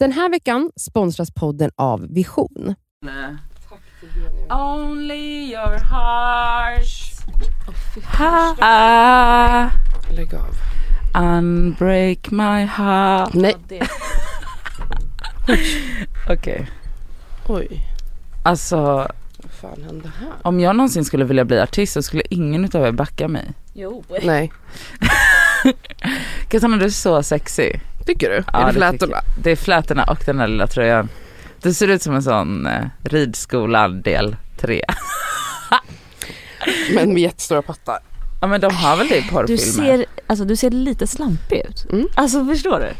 Den här veckan sponsras podden av Vision. Only your heart. Ha, Lägg av. unbreak my heart. Nej. Okej. Oj, Alltså vad fan hände här? om jag någonsin skulle vilja bli artist så skulle ingen utav er backa mig. Jo. Nej, Katarina du är så sexy. Tycker du? Ja, är det flätorna? Det är flätorna och den där lilla tröjan. Du ser ut som en sån eh, ridskolan del 3. Men med jättestora pattar. Ja men de har väl det i Du porrfilmer? ser, alltså, du ser lite slampig ut. Mm. Alltså förstår du?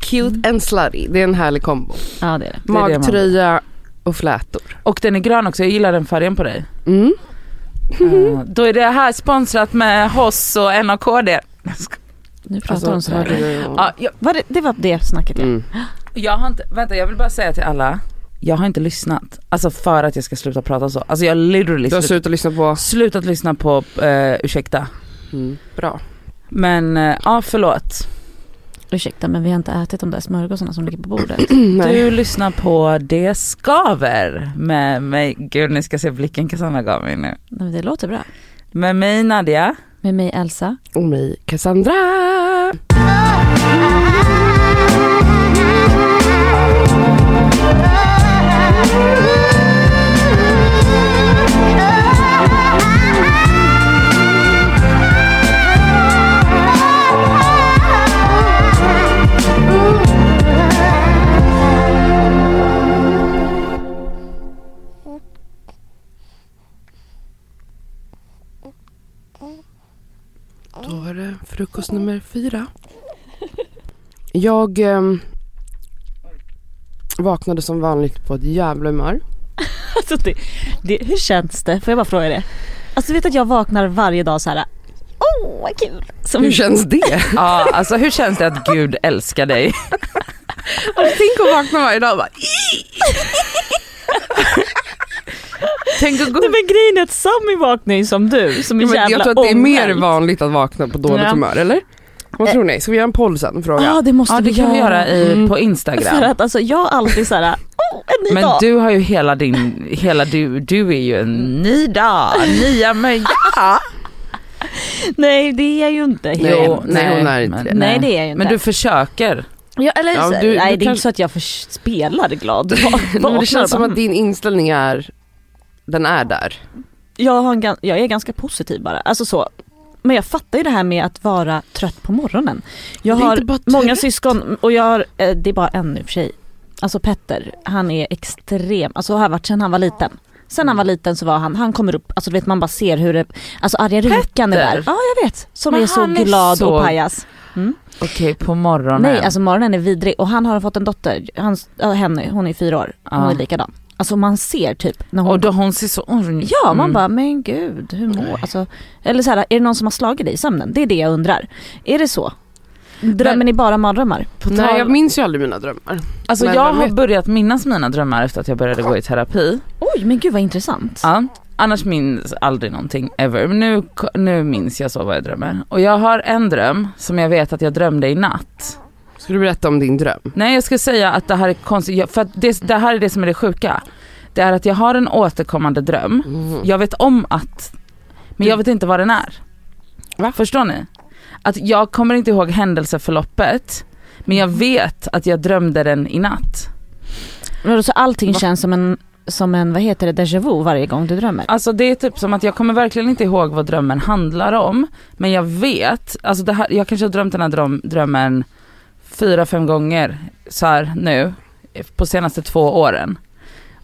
Cute and slutty, det är en härlig kombo. Ja det är det. Det det Magtröja och flätor. Och den är grön också, jag gillar den färgen på dig. Mm. Eh, då är det här sponsrat med Hoss och NAKD. Nu pratar Alltså, hon hörde du- Ja, jag, Var det, det var det snacket ja. Mm. jag har inte, vänta jag vill bara säga till alla, jag har inte lyssnat. Alltså för att jag ska sluta prata så. Alltså jag har literally Du har slut, slutat lyssna på... slutat lyssna på uh, Ursäkta. Mm. Bra. Men eh, ja förlåt. Ursäkta men vi har inte ätit de där smörgåsarna som ligger på bordet. Du lyssnar på Det skaver med mig, gud ni ska se blicken Cassandra gav mig nu. Nej, men det låter bra. Med mig Nadia. Med mig Elsa. Och mig, Cassandra. Frukost nummer fyra. Jag ehm, vaknade som vanligt på ett jävla humör. Alltså det, det, hur känns det? Får jag bara fråga det? Alltså du vet att jag vaknar varje dag så här. Åh vad kul! Som, Hur känns det? Ja alltså hur känns det att Gud älskar dig? Tänk att vakna varje dag och bara Tänk att gå Nej men grejen är att Sammy vaknar ju som du, som men jävla Jag tror att det är mer vanligt att vakna på dåligt Ja. humör, eller? Vad tror ni? Ska vi göra en poll sen? Fråga. Ja det måste Ja det vi kan vi göra i, Mm. på För Instagram. att alltså jag har alltid såhär, åh en ny Men dag. du har ju hela din, hela du, du är ju en ny dag, nya möjligheter. Nej det är jag ju inte. Nej, Jo, nej, hon är inte men- det. Nej det är jag ju inte. Men du försöker. ja, eller, Ja, du- nej du det är inte så att jag för, spelar glad. Nej, men det känns som att din inställning är, den är där. jag, har en, jag är ganska positiv bara, alltså så. Men jag fattar ju det här med att vara trött på morgonen. Jag har många syskon och jag har, eh, det är bara en nu för sig. Alltså Petter, han är extrem, alltså har varit sedan han var liten. Sen han var liten så var han, han kommer upp, alltså du vet man bara ser hur det, alltså arga rikan är där. Ja jag vet, som Men är så är glad så- och pajas. Okej på morgonen. Nej alltså morgonen är vidrig och han har fått en dotter, hans, henne, hon är fyra år, hon Ja. är likadan. Alltså man ser typ när hon Och då hon ser så... Ja man Mm. bara men gud hur mår, alltså, eller så här, är det någon som har slagit dig i sömnen? Det är det jag undrar. Är det så? Drömmer Men- ni bara mardrömmar? Nej jag minns ju aldrig mina drömmar. Alltså men jag har börjat minnas mina drömmar efter att jag började gå i terapi. Oj men gud vad intressant. Ja. Annars minns aldrig någonting ever. Men nu, nu minns jag så vad jag drömmer. Och jag har en dröm som jag vet att jag drömde i natt. Ska du berätta om din dröm? Nej jag ska säga att det här är konstigt, för att det, det här är det som är det sjuka. Det är att jag har en återkommande dröm. Mm. Jag vet om att, men jag vet inte vad den är. Va? Förstår ni? Att jag kommer inte ihåg händelseförloppet, men jag vet att jag drömde den i natt. Men Så allting Va? känns som en, som en, vad heter det, déjà vu varje gång du drömmer? Alltså det är typ som att jag kommer verkligen inte ihåg vad drömmen handlar om, men jag vet, alltså det här, jag kanske har drömt den här dröm, drömmen fyra, fem gånger så här nu, på senaste två åren.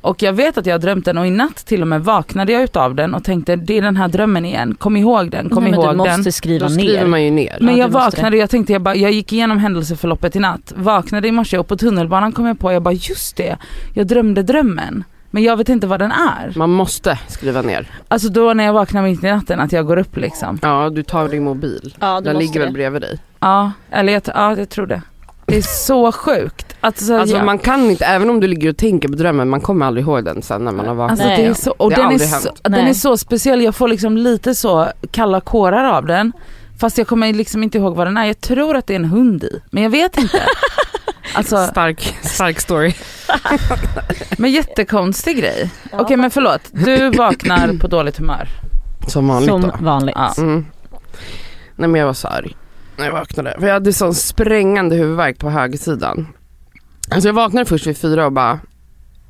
Och jag vet att jag har drömt den och i natt till och med vaknade jag utav den och tänkte det är den här drömmen igen, kom ihåg den, kom Nej, men ihåg du måste den. skriva Då skriver ner. man ju ner. Men Ja, jag vaknade och jag tänkte, jag, bara, jag gick igenom händelseförloppet i natt, vaknade i morse och på tunnelbanan kom jag på, jag bara just det, jag drömde drömmen. Men jag vet inte vad den är. Man måste skriva ner. Alltså då när jag vaknar mitt i natten att jag går upp liksom. Ja du tar din mobil. Ja, du Den ligger väl det. bredvid dig. Ja, eller jag, ja, jag tror det. Det är så sjukt. Alltså, Alltså man kan inte, även om du ligger och tänker på drömmen, man kommer aldrig ihåg den sen när man har vaknat. alltså det är så, och Det den, är så, den är så speciell, jag får liksom lite så kalla kårar av den. Fast jag kommer liksom inte ihåg vad den är. Jag tror att det är en hund i, men jag vet inte. Alltså, Stark, stark story. men jättekonstig grej. Okej men förlåt, du vaknar på dåligt humör. Som vanligt Som då. vanligt. Ja. Mm. Nej men jag var så arg när jag vaknade. För jag hade sån sprängande huvudvärk på högersidan. Alltså jag vaknade först vid fyra och bara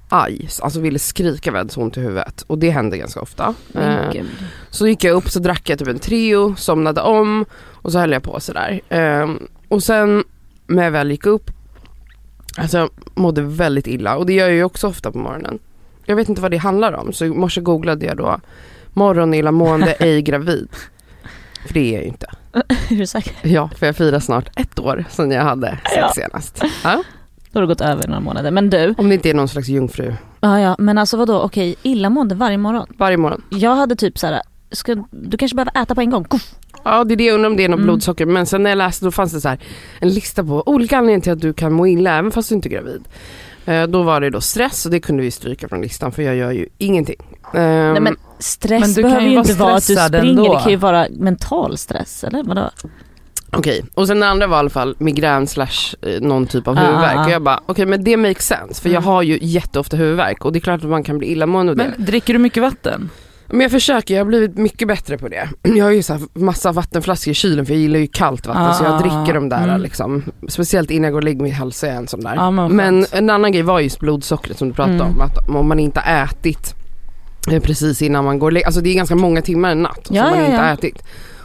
aj, alltså ville skrika vad jag hade så ont i huvudet. Och det hände ganska ofta. Eh. Så gick jag upp så drack jag typ en Treo, somnade om och så höll jag på sådär. Um, och sen när jag väl gick upp, alltså jag mådde väldigt illa och det gör jag ju också ofta på morgonen. Jag vet inte vad det handlar om så i morse googlade jag då morgon illamående ej gravid. För det är jag ju inte. Är du säker? Ja, för jag firar snart ett år sedan jag hade sex Ja. senast. Ja, Då har det gått över några månader. Men du, om det inte är någon slags jungfru. ja ja men alltså vadå okej illamående varje morgon. Varje morgon. Jag hade typ så här, ska, du kanske behöver äta på en gång. Kuff. Ja det är det jag undrar om det är något Mm. blodsocker. Men sen när jag läste då fanns det så här en lista på olika anledningar till att du kan må illa även fast du inte är gravid. Eh, då var det då stress och det kunde vi stryka från listan för jag gör ju ingenting. Ehm, Nej men stress Men du behöver kan ju inte vara att du springer, ändå. det kan ju vara mental stress eller vadå? Okej, och sen den andra var i alla fall migrän slash eh, någon typ av Ah, huvudvärk. ah, ah. Och jag bara, okej men det makes sense för jag Mm. har ju jätteofta huvudvärk och det är klart att man kan bli illamående av det. Men dricker du mycket vatten? Men jag försöker, jag har blivit mycket bättre på det. Jag har ju så här massa vattenflaskor i kylen för jag gillar ju kallt vatten så jag Ah, dricker de där mm. liksom. Speciellt innan jag går och lägger mig i hälsa är en sån där. Ja, men men en annan grej var just blodsockret som du pratade Mm. om. Att om man inte har ätit precis innan man går och lägger Alltså det är ganska många timmar en natt Ja, som man ja, inte ja. har ätit.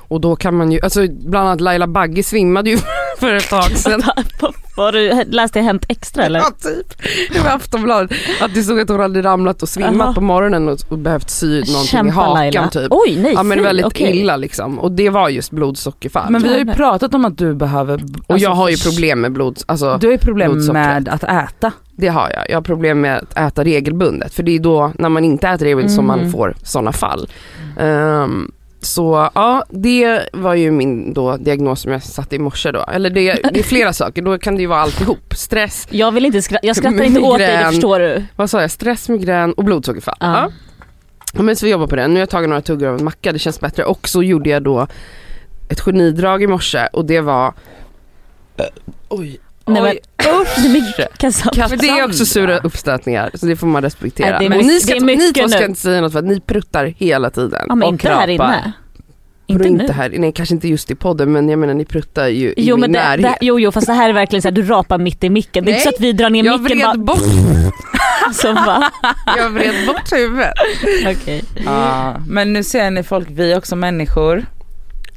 Och då kan man ju, alltså bland annat Laila Bagge svimmade ju för ett tag sedan. Var du, läste jag Hänt Extra eller? Ja typ, det var Aftonbladet. Att det stod att hon hade ramlat och svimmat på morgonen och, och behövt sy någonting i Kämpa hakan Laila. typ. Oj nej Ja men väldigt okej. illa liksom. Och det var just blodsockerfall. Men vi har ju pratat om att du behöver... och alltså, jag har ju problem med blod, alltså Du har ju problem med att äta. det har jag. Jag har problem med att äta regelbundet. För det är då när man inte äter regelbundet som Mm. man får sådana fall. Ehm, så ja, det var ju min då diagnos som jag satte i morse då. Eller det, det är flera saker, då kan det ju vara alltihop. Stress, Jag vill inte skratta, jag skrattar inte åt dig det Migrän. förstår du. vad sa jag? Stress, migrän och blodsockerfall. Ja. Ja. Ja, Men så vi jobbar på det. Nu har jag tagit några tuggar av en macka, det känns bättre. Och så gjorde jag då ett genidrag i morse och det var Oj. Nej, men, Oj, det. Men det är också sura uppstötningar så det får man respektera. Nej, det är ni, ska, det är mycket ni två ska nu. inte säga något för att ni pruttar hela tiden. Ja men och inte här krapar. inne. Inte, Inte nu. här, nej kanske inte just i podden men jag menar ni pruttar ju i Jo min men det, närhet. det, jo jo fast det här är verkligen så här, du rapar mitt i micken. Det är inte så Nej, att vi drar ner jag micken vred bara, bort, så va? jag vred bort huvudet. Okej. Ja, men nu ser ni folk, vi är också människor.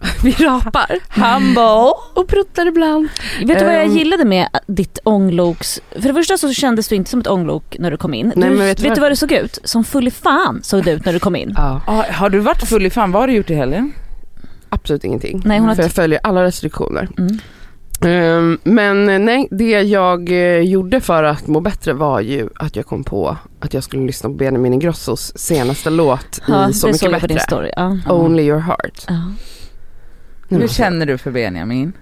Vi rapar. Humble. Och pruttar ibland. Vet du vad jag Ehm. gillade med ditt ångloks, för det första så kändes du inte som ett ånglok när du kom in. Nej, du, men vet du vet vad- du vad du såg ut? Som full i fan såg du ut när du kom in. Ja. Ah, har du varit full i fan? Vad har du gjort i helgen? Absolut ingenting. Nej, hon har för jag följer alla restriktioner. Mm. Ehm, men eh, nej, det jag eh, gjorde för att må bättre var ju att jag kom på att jag skulle lyssna på Benjamin Ingrossos senaste låt Ja, i Så mycket bättre. story. Ja. Only your heart. Ja. Hur känner du för Benjamin?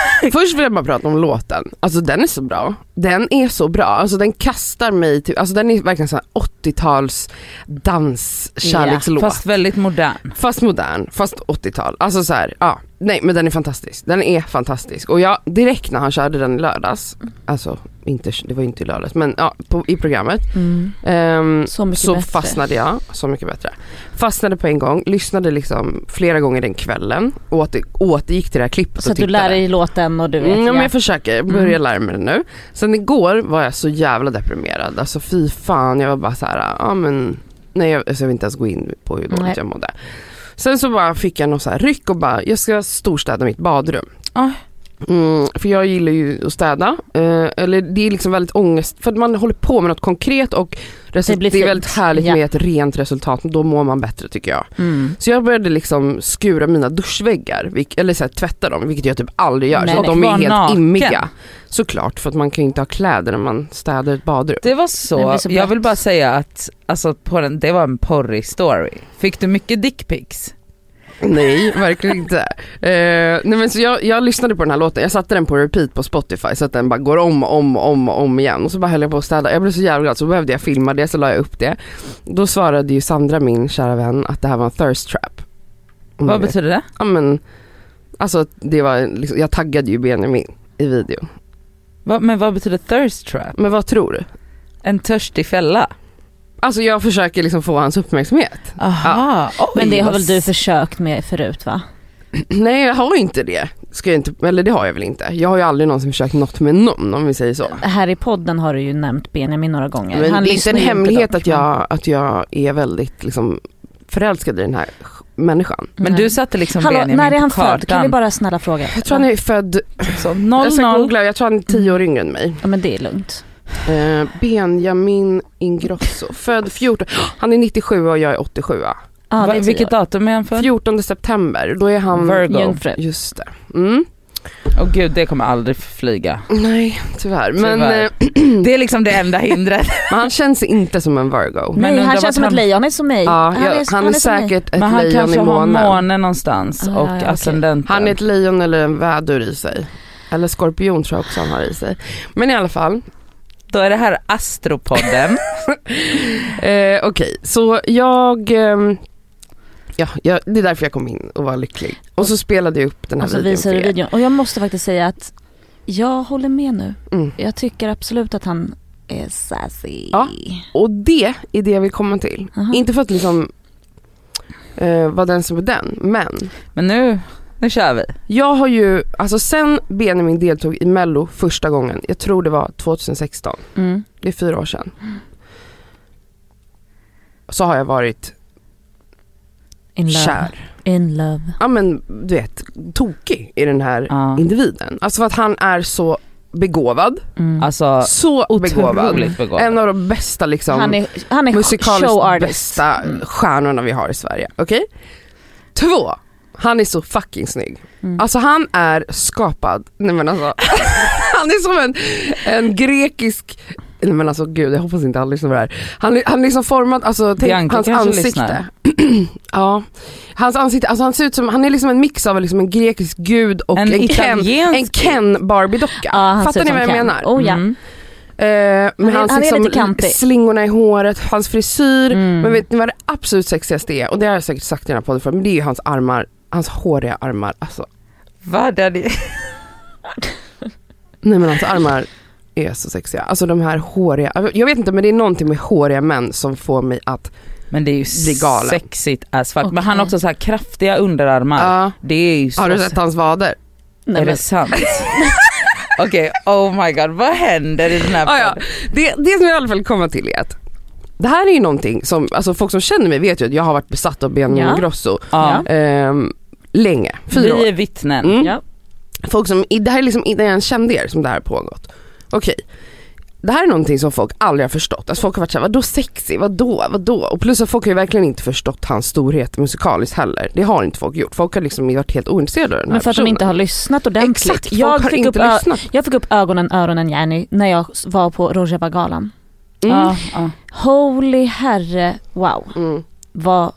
Först vill jag bara prata om låten. Alltså den är så bra. Den är så bra. Alltså den kastar mig till, alltså den är verkligen så här 80-tals danskärlekslåt. Fast väldigt modern. Fast modern, fast 80-tal. Alltså så här, ja. Nej men den är fantastisk. Den är fantastisk. Och jag, direkt när han körde den i lördags, alltså inte, det var inte i lördags men ja, på, i programmet. Mm. ehm, Så så fastnade jag, så mycket bättre. Fastnade på en gång, lyssnade liksom flera gånger den kvällen, åter, återgick till det här klippet Så och att du tittade. lär dig låten och du vet. Mm, ja, men ja. jag försöker, börja Mm. lära mig det nu. Sen igår var jag så jävla deprimerad, alltså fy fan, jag var bara så här, ja men, nej jag, alltså, jag vill inte ens gå in på hur dåligt Nej. jag mådde. Sen så bara fick jag någon så här ryck och bara, jag ska storstäda mitt badrum. Oj. Mm, för jag gillar ju att städa, eh, eller det är liksom väldigt ångest, för att man håller på med något konkret och Det blir det är väldigt härligt Ja. med ett rent resultat, då mår man bättre tycker jag. Mm. Så jag började liksom skura mina duschväggar, eller så här, tvätta dem, vilket jag typ aldrig gör. Nej, så nej. de är helt naken. immiga. Såklart, för att man kan ju inte ha kläder när man städar ett badrum. Det var Det så, blir så jag vill bara säga att alltså, på den, det var en porrig story. Fick du mycket dickpics? Nej, verkligen inte. Eh, nej men så jag, jag lyssnade på den här låten, jag satte den på repeat på Spotify så att den bara går om och om och om om igen. Och så bara höll jag på att städa. Jag blev så jävla glad så behövde jag filma det så la jag upp det. Då svarade ju Sandra, min kära vän, att det här var en thirst trap. Om Vad betyder det? Ja men, alltså det var liksom, jag taggade ju Benjamin i video. Va, men vad betyder thirst trap? Men vad tror du? En törstig fälla? Alltså jag försöker liksom få hans uppmärksamhet. Aha, oj, Men det har väl du försökt med förut va? Nej jag har inte det. Ska jag inte, eller det har jag väl inte. Jag har ju aldrig någonsin försökt något med någon om vi säger så. Här i podden har du ju nämnt Benjamin några gånger. Men det är inte en hemlighet dock, att jag, att jag är väldigt liksom förälskad i den här människan. Men Nej. du satte liksom Hallå, Benjamin när är han på född? Kan vi bara snälla fråga? Jag tror han är född, Så jag 0 ska 0 googla, jag tror han är tio år yngre än mig. Ja men det är lugnt. Eh, Benjamin Ingrosso, född 14, han är 97 och jag är 87. Ja, det är Va, vilket datum är han för? 14 september, då är han Virgo. Jungfru. Just det. Mm. Åh gud det kommer aldrig flyga. Nej, tyvärr. Men Tyvärr. eh, Det är liksom det enda hindret. men han känns inte som en Virgo. Men Nej han känns som han- ett lejon, han är som mig. Ja, jag, han, är, som mig. säkert ett Men han lejon kanske i har månen. månen någonstans Ah, och ja, ascendenten. Han är ett lejon eller en vädur i sig. Eller skorpion tror jag också han har i sig. Men i alla fall. Då är det här Astropodden. Eh, Okej, så jag... ehm, ja, jag, det är därför jag kom in och var lycklig. Och så spelade jag upp den här Och så videon visar för er. videon. Och jag måste faktiskt säga att jag håller med nu. Mm. Jag tycker absolut att han är sassy. Ja. Och det är det jag vill komma till. Aha. Inte för att liksom eh, vara den som är den, men Men nu, nu kör vi. jag har ju, alltså sen Benjamin deltog i mello första gången, jag tror det var 2016, Mm. det är fyra år sedan. Så har jag varit In love. kär. In love. Ja men du vet, tokig i den här Ja. individen. Alltså för att han är så begåvad, Mm. Alltså så begåvad. begåvad. En av de bästa liksom han är, han är musikaliskt bästa Mm. stjärnorna vi har i Sverige. Okej? Två, han är så fucking snygg. Mm. Alltså han är skapad, nej men alltså, han är som en, en grekisk, nej men alltså gud jag hoppas inte han lyssnar på det här. Han, han liksom formad, alltså tänk hans ansikte. ja, hans ansikte, alltså han ser ut som, han är liksom en mix av liksom en grekisk gud och En en, Ken, en Ken Barbie-docka. Han Fattar ni vad jag Ken. menar? Oh ja. Mm. Eh, med Han hans han är liksom lite kantig. slingorna i håret, hans frisyr. Mm. Men vet ni vad det absolut sexigaste är? Och det har jag säkert sagt i den här podden förut, men det är ju hans armar, hans håriga armar. Alltså, Vad är det? nej men hans armar är så sexiga. Alltså de här håriga, jag vet inte men det är någonting med håriga män som får mig att, Men det är ju sexigt as fuck. Men Okej. han har också så här kraftiga underarmar. ja. Det är ju så har du sett hans vader? Nej, Är men, det sant? Okej, oh my god, vad händer i den här Ah, ja. det, det som jag i alla fall kommer till är att det här är ju någonting som, alltså folk som känner mig vet ju att jag har varit besatt av Benjamin Ja. Grosso Ja. ehm, länge, fyra Vi är vittnen. Mm. ja. Folk som, det här är liksom innan jag ens kände er som det här har pågått. Okej. Det här är någonting som folk aldrig har förstått. Alltså folk har varit såhär, vadå sexy, vadå, vadå? Och plus att folk har ju verkligen inte förstått hans storhet musikaliskt heller. Det har inte folk gjort. Folk har liksom varit helt ointresserade av den här Men för att de personen. inte har lyssnat ordentligt. Exakt, folk jag, har fick inte upp, lyssnat. jag fick upp ögonen, öronen Jenny när jag var på Rojava-galan. Mm. Ja, ja. Holy herre, wow. Mm. Vad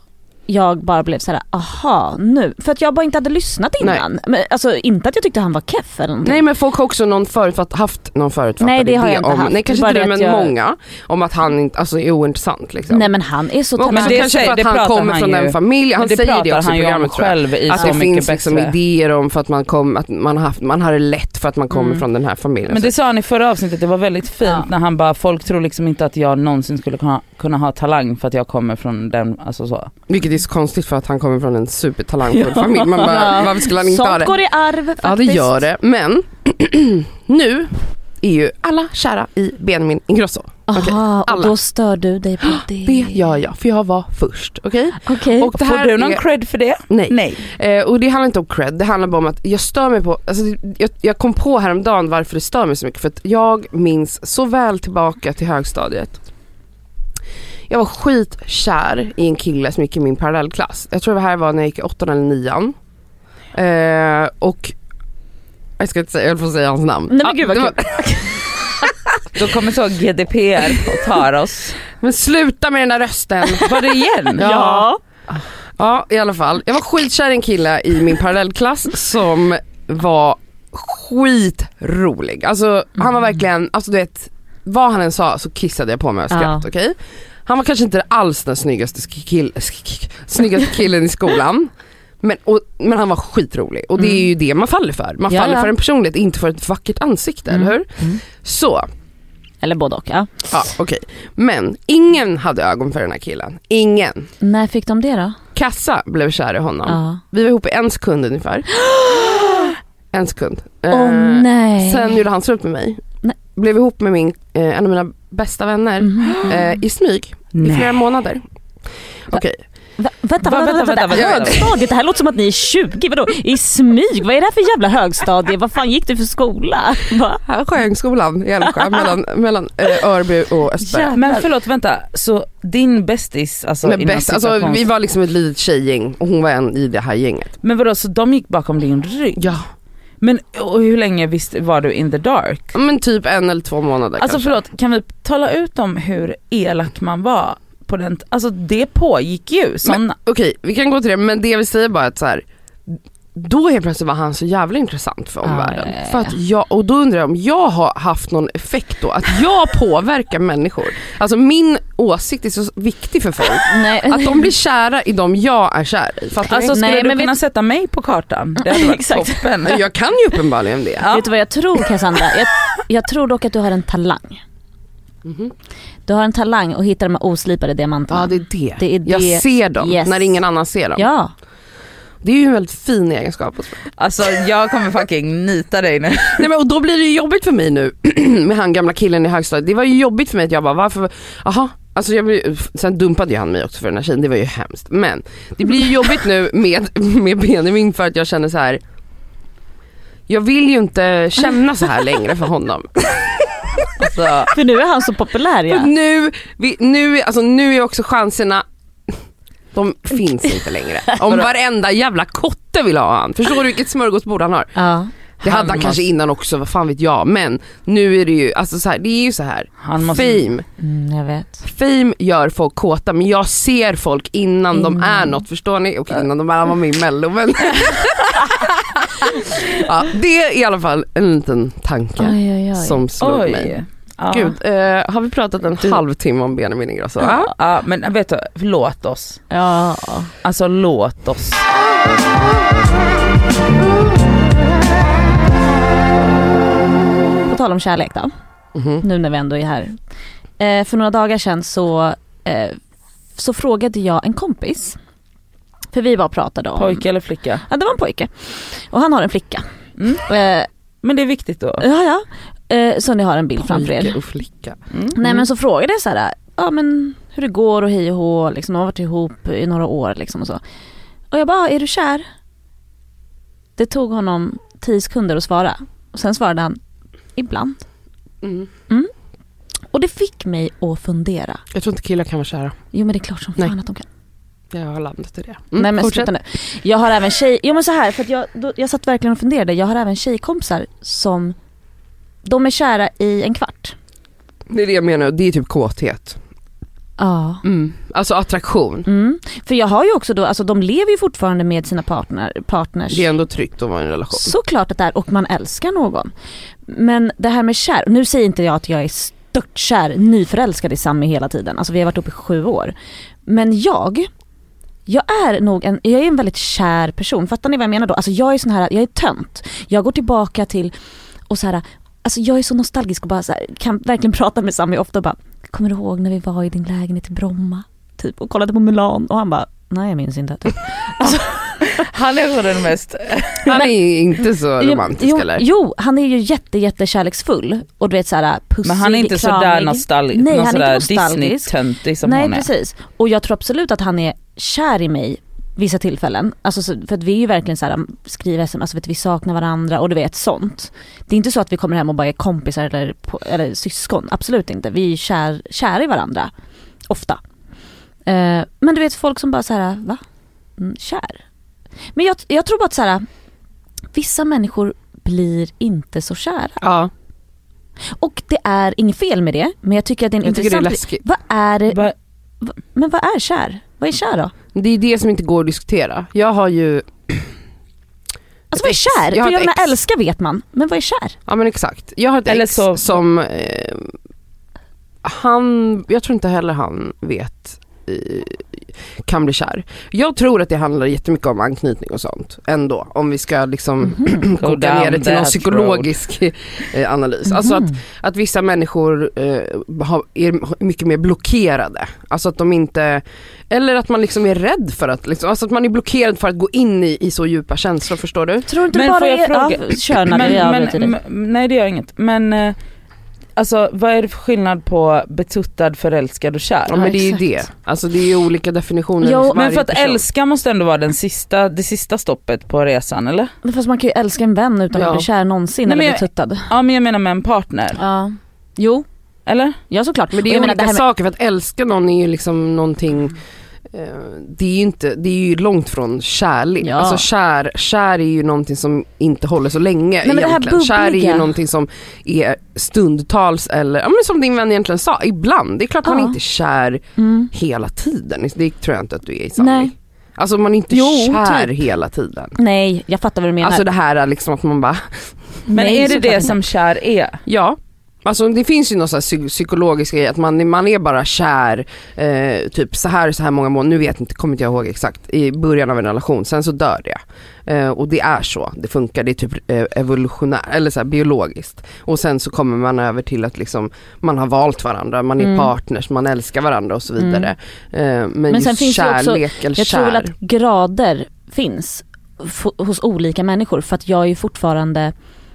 jag bara blev såhär, aha nu. För att jag bara inte hade lyssnat innan. Men, alltså inte att jag tyckte han var keff eller någonting. Nej men folk har också någon förutfatt, haft någon förutfattad Nej, det har idé jag inte om, haft. nej kanske Bara inte du det men jag- många, om att han inte, alltså är ointressant liksom. Nej men han är så också Men det talang. kanske säger- för att han kommer han från ju- den familjen, han det säger det också han i programmet tror jag. själv i Att Så det mycket finns liksom idéer om för att man, kom, att man, har haft, man har det lätt för att man kommer Mm. från den här familjen. Men det sa han i förra avsnittet, det var väldigt fint Ja. när han bara, folk tror liksom inte att jag någonsin skulle kunna, kunna ha talang för att jag kommer från den, alltså så. Vilket är så konstigt för att han kommer från en supertalangfull Ja. familj. Man bara, varför skulle han inte ha Sånt det? går i arv faktiskt. Ja det gör det, men nu är ju alla kära i Benjamin Ingrosso. Okej, Aha, och alla. då stör du dig på det. Det gör jag, för jag var först. Okej? Okej. Och det Får här du någon är, cred för det? Nej. Nej. Eh, och det handlar inte om cred, det handlar bara om att jag stör mig på, alltså, jag, jag kom på häromdagen varför det stör mig så mycket. För att jag minns så väl tillbaka till högstadiet. Jag var skitkär i en kille som gick i min parallellklass. Jag tror det här var när jag gick i åttan eller nian. Eh, och jag ska inte säga, jag höll på att säga hans namn. Nej, men gud, vad var- Då kommer så GDPR och tar oss. Men sluta med den där rösten. Var det igen? Ja. Ja i alla fall. Jag var skitkär i en kille i min parallellklass som var skitrolig. Alltså han var verkligen, alltså du vet vad han än sa så kissade jag på mig av skratt Ja. okej. Han var kanske inte alls den snyggaste, kill, snyggaste killen i skolan. Men, och, men han var skitrolig och det är Mm. ju det man faller för. Man Ja, faller ja. för en personlighet, inte för ett vackert ansikte, Mm. eller hur? Mm. Så, Eller både och ja. ja okej. Men ingen hade ögon för den här killen. Ingen. När fick de det då? Kassa blev kär i honom. Ja. Vi var ihop i en sekund ungefär. en sekund. Åh Eh, nej. Sen gjorde han slut med mig. Nej. Blev ihop med min, eh, en av mina bästa vänner Mhm. eh, i smyg i flera månader. Okej, Va, vänta, Va, vänta, vänta, vänta, vänta, vänta. högstadiet, det här låter som att ni är 20, vadå? I smyg, vad är det här för jävla högstadie? Vad fan gick du för skola? Va? här Sjöängsskolan i Älvsjö mellan, mellan eh, Örby och Östberga. Jävlar. Men förlåt vänta, så din bästis alltså, Men bäst, alltså, vi var liksom ett litet tjejgäng och hon var en i det här gänget. Men vadå så de gick bakom din rygg? Ja. Men och hur länge visste, var du in the dark? Men typ en eller två månader Alltså kanske. förlåt, kan vi tala ut om hur elak man var på den, alltså det pågick ju såna. Okej, vi kan gå till det men det jag vill säga bara att så här, då helt plötsligt var han så jävla intressant för omvärlden. ja. För att jag, och då undrar jag om jag har haft någon effekt då, att jag påverkar människor. Alltså min åsikt är så viktig för folk. Nej. Att de blir kära i dem jag är kär i. Fattar Alltså skulle Nej, du men kunna vet- sätta mig på kartan? Det hade varit toppen. Jag kan ju uppenbarligen det. Ja. Vet du vad jag tror Cassandra? Jag, jag tror dock att du har en talang. Mhm. Du har en talang att hitta de här oslipade diamanterna. Ja det är det. Det är Jag det. ser dem Yes. när ingen annan ser dem. Ja. Det är ju en väldigt fin egenskap hos mig. Alltså jag kommer fucking nita dig nu. Nej, men, och då blir det ju jobbigt för mig nu med han gamla killen i högstadiet. Det var ju jobbigt för mig att jag bara varför, aha. Alltså jag blir, sen dumpade ju han mig också för den här tjejen, det var ju hemskt. Men det blir ju jobbigt nu med, med Benjamin för att jag känner så här. Jag vill ju inte känna så här längre för honom. Alltså, För nu är han så populär ja. nu, vi, nu, alltså nu är också chanserna de finns inte längre. Om varenda jävla kotte vill ha han. Förstår du vilket smörgåsbord han har? ja. Det hade han kanske innan också, vad fan vet jag. Men nu är det ju, alltså så här, det är ju så här. Han måste, Fame, Mm, jag vet. fame gör folk kåta men jag ser folk innan de Innan. är något, förstår ni? Och innan de är var med i mello men ja, Det är i alla fall en liten tanke Oj, oj, oj. som slog mig. Ja. Gud, eh, har vi pratat en Du- halvtimme om Benjamin Ingrosso? Ja. Ja, men vet du, låt oss. Ja. Alltså låt oss. På tal om kärlek då, Mhm. nu när vi ändå är här. Eh, för några dagar sedan så, eh, så frågade jag en kompis. För vi bara pratade om... Pojke eller flicka? Ja det var en pojke. Och han har en flicka. Mm. Men det är viktigt då. ja ja. Eh, så ni har en bild framför er. Och flicka. Mm. Nej men så frågade jag så här, ja men hur det går och hej och hå, liksom, de har varit ihop i några år liksom och så. Och jag bara, är du kär? Det tog honom tio sekunder att svara. Och sen svarade han, ibland. Mm. Och det fick mig att fundera. Jag tror inte killar kan vara kära. Jo men det är klart som Nej. fan att de kan. Jag har landat i det. Mm, Nej men fortsätt. sluta nu. Jag har även tjej, jo men så här för att jag, då, jag satt verkligen och funderade. Jag har även tjejkompisar som, de är kära i en kvart. Det är det jag menar, det är typ kåthet. Ja. Mm. Alltså attraktion. Mm. För jag har ju också då, alltså de lever ju fortfarande med sina partner, partners. Det är ändå tryggt att vara i en relation. Såklart att det är och man älskar någon. Men det här med kär, nu säger inte jag att jag är störtkär, nyförälskad i Sami hela tiden. Alltså vi har varit uppe i sju år. Men jag, jag är nog en, jag är en väldigt kär person. Fattar ni vad jag menar då? Alltså jag är sån här, jag är tönt. Jag går tillbaka till och så här, alltså jag är så nostalgisk och bara så här, kan verkligen prata med Sami ofta och bara, kommer du ihåg när vi var i din lägenhet i Bromma? Typ och kollade på Mulan och han bara, nej jag minns inte. Typ. Han är den mest... Han är inte så romantisk jo, eller? Jo, han är ju jätte, jätte kärleksfull och du vet såhär pussig, Men han är inte kramig. sådär nostalgisk, Nej, någon han är sådär. Disney-töntig som Nej hon är. precis. Och jag tror absolut att han är kär i mig vissa tillfällen. Alltså så- för att vi är ju verkligen såhär, skriver sms, alltså vet, vi saknar varandra och du vet sånt. Det är inte så att vi kommer hem och bara är kompisar eller, eller syskon, absolut inte. Vi är kär, kära i varandra, ofta. Eh, men du vet folk som bara såhär, va? Mm, kär? Men jag, jag tror bara att såhär, vissa människor blir inte så kära. Ja, Och det är inget fel med det, men jag tycker att det är en jag tycker det är intressant... läskigt. vad är det, va, men vad är kär? Vad är kär då? Det är det som inte går att diskutera. Jag har ju, Alltså vad är kär? Jag För jag menar älska vet man, men vad är kär? ja men exakt. Jag har ett Eller ex så- som, eh, han, jag tror inte heller han vet kan bli kär. Jag tror att det handlar jättemycket om anknytning och sånt ändå. Om vi ska liksom Mhm. Go koka ner det till någon psykologisk eh, analys. Alltså att, att vissa människor eh, har, är mycket mer blockerade. Alltså att de inte, eller att man liksom är rädd för att, liksom, alltså att man är blockerad för att gå in i, i så djupa känslor, förstår du? Tror du inte Men bara får jag är, fråga- ja, kör när avbryter dig. men, nej det gör inget. Men eh, alltså vad är det för skillnad på betuttad, förälskad och kär? Ja men det är ju det. Alltså det är ju olika definitioner Jo, hos Men för att person. älska måste ändå vara den sista, det sista stoppet på resan eller? Fast man kan ju älska en vän utan Ja. att bli kär någonsin Nej, eller jag- bli tuttad. Ja men jag menar med en partner, Ja. Jo, eller? ja såklart. Men det är jag olika menar, det här med- saker för att älska någon är ju liksom någonting det är ju inte, det är ju långt från kärlek. Ja. Alltså kär, kär är ju någonting som inte håller så länge men det här egentligen. Kär är ju någonting som är stundtals eller, ja men som din vän egentligen sa, ibland. Det är klart man Ja. inte är kär Mm. hela tiden. Det tror jag inte att du är i Sami. Nej. Alltså man är inte Jo, kär typ. hela tiden. Nej, jag fattar vad du menar. Alltså det här är liksom att man bara, Men Nej, är det det som kär är? ja. Alltså det finns ju någon sån här psy- psykologisk grej att man, man är bara kär eh, typ så här så här många månader, nu vet inte, kommer inte jag ihåg exakt, i början av en relation, sen så dör det. Eh, och det är så det funkar, det är typ eh, evolutionärt, eller så här biologiskt. Och sen så kommer man över till att liksom man har valt varandra, man är Mm. partners, man älskar varandra och så vidare. Eh, men, Men just sen finns det ju också- kärlek eller jag kär. tror väl att grader finns hos olika människor för att jag är ju fortfarande,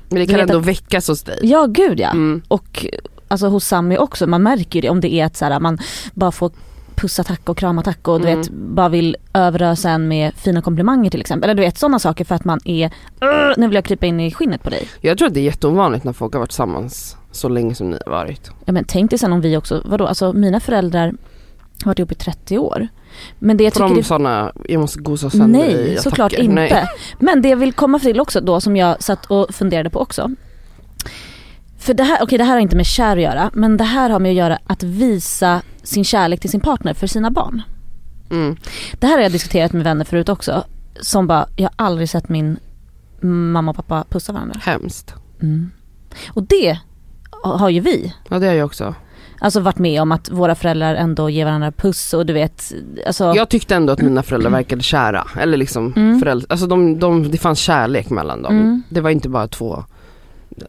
men det kan ändå att- väckas hos dig. ja gud ja. Mm. Och alltså hos Sami också, man märker ju det om det är att så här, man bara får pussa tack och krama tack och du Mm. vet bara vill överösa en med fina komplimanger till exempel. Eller du vet sådana saker för att man är, "Ugh, nu vill jag krypa in i skinnet på dig. Jag tror att det är jätteovanligt när folk har varit tillsammans så länge som ni har varit. Ja men tänk dig sen om vi också, vadå alltså mina föräldrar har varit ihop i 30 år. Men det jag Får tycker de det sådana, jag måste gosa sönder Nej, såklart attacker? inte. Nej. Men det jag vill komma till också då som jag satt och funderade på också. För det här, okej det här har inte med kär att göra, men det här har med att göra att visa sin kärlek till sin partner för sina barn. Mm. Det här har jag diskuterat med vänner förut också. Som bara, jag har aldrig sett min mamma och pappa pussa varandra. Hemskt. Mm. Och det har ju vi. Ja det har jag också. Alltså varit med om att våra föräldrar ändå ger varandra puss och du vet, alltså. Jag tyckte ändå att mina föräldrar verkade kära. Eller liksom Mm. föräldrar, alltså de, de, det fanns kärlek mellan dem. Mm. Det var inte bara två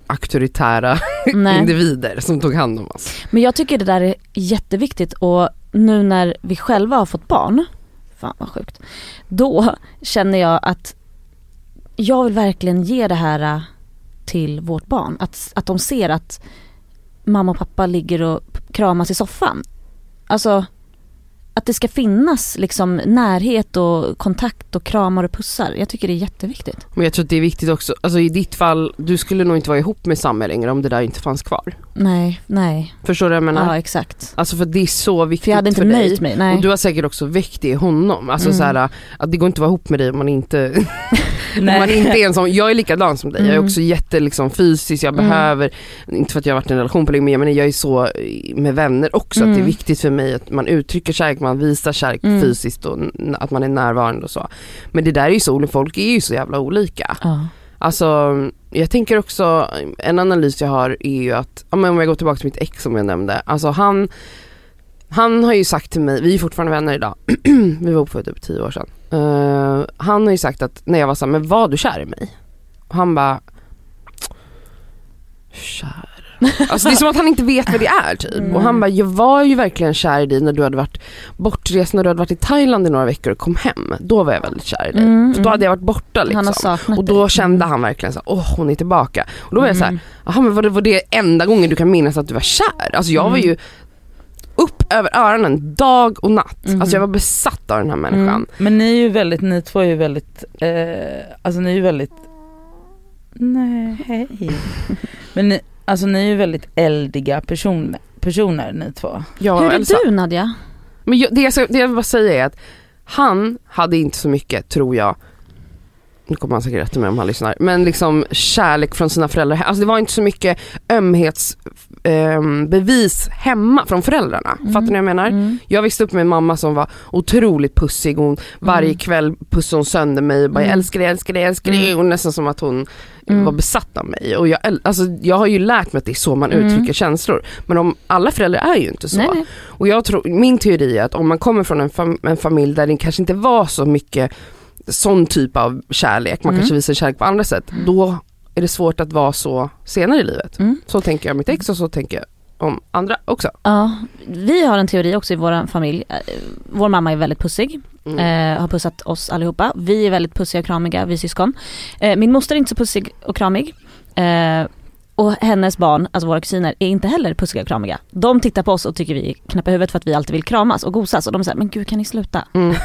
auktoritära individer som tog hand om oss. Men jag tycker det där är jätteviktigt och nu när vi själva har fått barn, fan vad sjukt, då känner jag att jag vill verkligen ge det här äh, till vårt barn. Att, att de ser att mamma och pappa ligger och kramas i soffan. Alltså att det ska finnas liksom närhet och kontakt och kramar och pussar. Jag tycker det är jätteviktigt. Men jag tror att det är viktigt också, alltså i ditt fall, du skulle nog inte vara ihop med Samuel längre om det där inte fanns kvar. Nej, nej. Förstår du vad jag menar? Ja exakt. Alltså för det är så viktigt För jag hade inte för dig. nöjt mig. Nej. Och du har säkert också väckt det i honom. Alltså Mm. så här, att det går inte att vara ihop med dig om man inte, om Nej. man inte är en sån, jag är likadan som dig. Jag är Mm. också jätte liksom, fysisk, jag Mm. behöver, inte för att jag har varit i en relation på länge men jag, är så med vänner också. Att det är Mm. viktigt för mig att man uttrycker kärlek, man visar kärlek Mm. fysiskt och att man är närvarande och så. Men det där är ju så, folk är ju så jävla olika. Ja. Alltså jag tänker också, en analys jag har är ju att, om jag går tillbaka till mitt ex som jag nämnde, alltså han han har ju sagt till mig, vi är fortfarande vänner idag, vi var ihop för typ tio år sedan. Eh, han har ju sagt att när jag var såhär, men var du kär i mig? Och han bara, kär? Alltså det är som att han inte vet vad det är typ. Mm. Och han bara, jag var ju verkligen kär i dig när du hade varit bortrest, när du hade varit i Thailand i några veckor och kom hem. Då var jag väldigt kär i dig. Mm, För då mm. hade jag varit borta liksom. Han har saknat Och då kände Mm. han verkligen så åh hon är tillbaka. Och då var jag så här, Mm. jaha men var det, var det enda gången du kan minnas att du var kär? Alltså jag var Mm. ju upp över öronen dag och natt. Mhm. Alltså jag var besatt av den här människan. Mm. Men ni är ju väldigt, ni två är ju väldigt, eh, alltså ni är ju väldigt, nej hej. Men ni, alltså ni är ju väldigt eldiga person, personer ni två. Jag Hur är Elsa. du Nadja? Men jag, det, jag ska, det jag vill bara säga är att han hade inte så mycket, tror jag, nu kommer han säkert rätta mig om han lyssnar, men liksom kärlek från sina föräldrar. Alltså det var inte så mycket ehm, bevis hemma från föräldrarna. Mm. Fattar ni vad jag menar? Mm. Jag växte upp med en mamma som var otroligt pussig. Hon, varje Mm. kväll pussade hon sönder mig och bara Mm. jag älskar dig, älskar dig, älskar dig. Och nästan som att hon Mm. var besatt av mig. Och jag, alltså, jag har ju lärt mig att det är så man uttrycker känslor. Men om, alla föräldrar är ju inte så. Nej, nej. Och jag tror, min teori är att om man kommer från en, fam- en familj där det kanske inte var så mycket sån typ av kärlek, man Mm. kanske visar kärlek på andra sätt, då är det svårt att vara så senare i livet. Mm. Så tänker jag om mitt ex och så tänker jag om andra också. Ja, vi har en teori också i vår familj. Eh, Vår mamma är väldigt pussig, Mm. eh, har pussat oss allihopa. Vi är väldigt pussiga och kramiga, vi syskon. Eh, min moster är inte så pussig och kramig. Eh, och hennes barn, alltså våra kusiner, är inte heller pussiga och kramiga. De tittar på oss och tycker vi är knäppa huvudet för att vi alltid vill kramas och gosas. Och de säger, men gud kan ni sluta? Mm.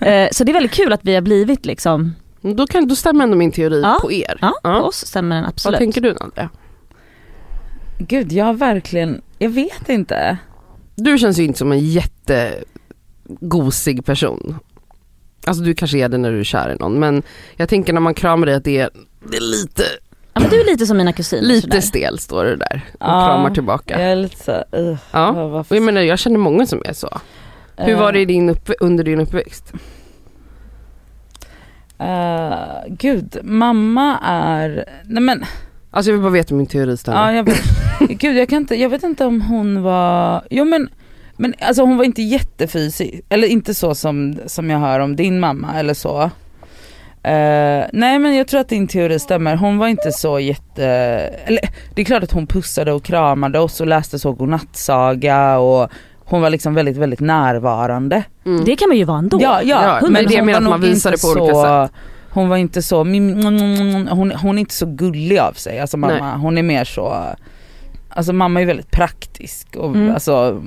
Eh, så det är väldigt kul att vi har blivit liksom, Då, kan, då stämmer ändå min teori Ja. på er. ja, Ja. på oss stämmer den absolut. Vad tänker du Nadja? Gud jag har verkligen, jag vet inte. Du känns ju inte som en jättegosig person. Alltså du kanske är det när du är kär i någon men jag tänker när man kramar dig att det är, det är lite, Ja, men du är lite som mina kusiner. lite sådär. stel står det där och Ja, kramar tillbaka. Jag är lite så, uh, Ja. Och jag menar jag känner många som är så. Hur var det i din upp, under din uppväxt? Eh, gud, mamma är, nej men, Alltså jag vill bara veta om min teori stämmer. ja jag gud jag kan inte, jag vet inte om hon var, jo men, men alltså hon var inte jättefysig, eller inte så som, som jag hör om din mamma eller så. Eh, nej men jag tror att din teori stämmer, hon var inte så jätte, eller det är klart att hon pussade och kramade oss och läste så godnattsaga och hon var liksom väldigt väldigt närvarande. Mm. Det kan man ju vara ändå. Ja, ja, Ja, men det menar att man visar det på olika så, Hon var inte så, hon, hon är inte så gullig av sig, alltså mamma, Nej. hon är mer så Alltså mamma är väldigt praktisk och Mm. alltså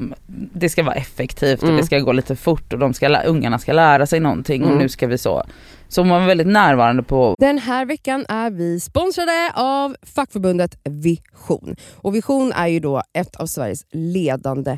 det ska vara effektivt och Mm. det ska gå lite fort och de ska, ungarna ska lära sig någonting och Mm. nu ska vi så. Så hon var väldigt närvarande på Den här veckan är vi sponsrade av fackförbundet Vision. Och Vision är ju då ett av Sveriges ledande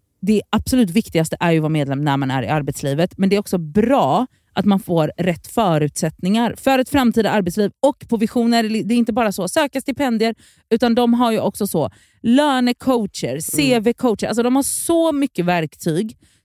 det absolut viktigaste är ju att vara medlem när man är i arbetslivet, men det är också bra att man får rätt förutsättningar för ett framtida arbetsliv. Och på Vision är det, det är inte bara så söka stipendier, utan de har ju också så lönecoacher, CV-coacher. Alltså de har så mycket verktyg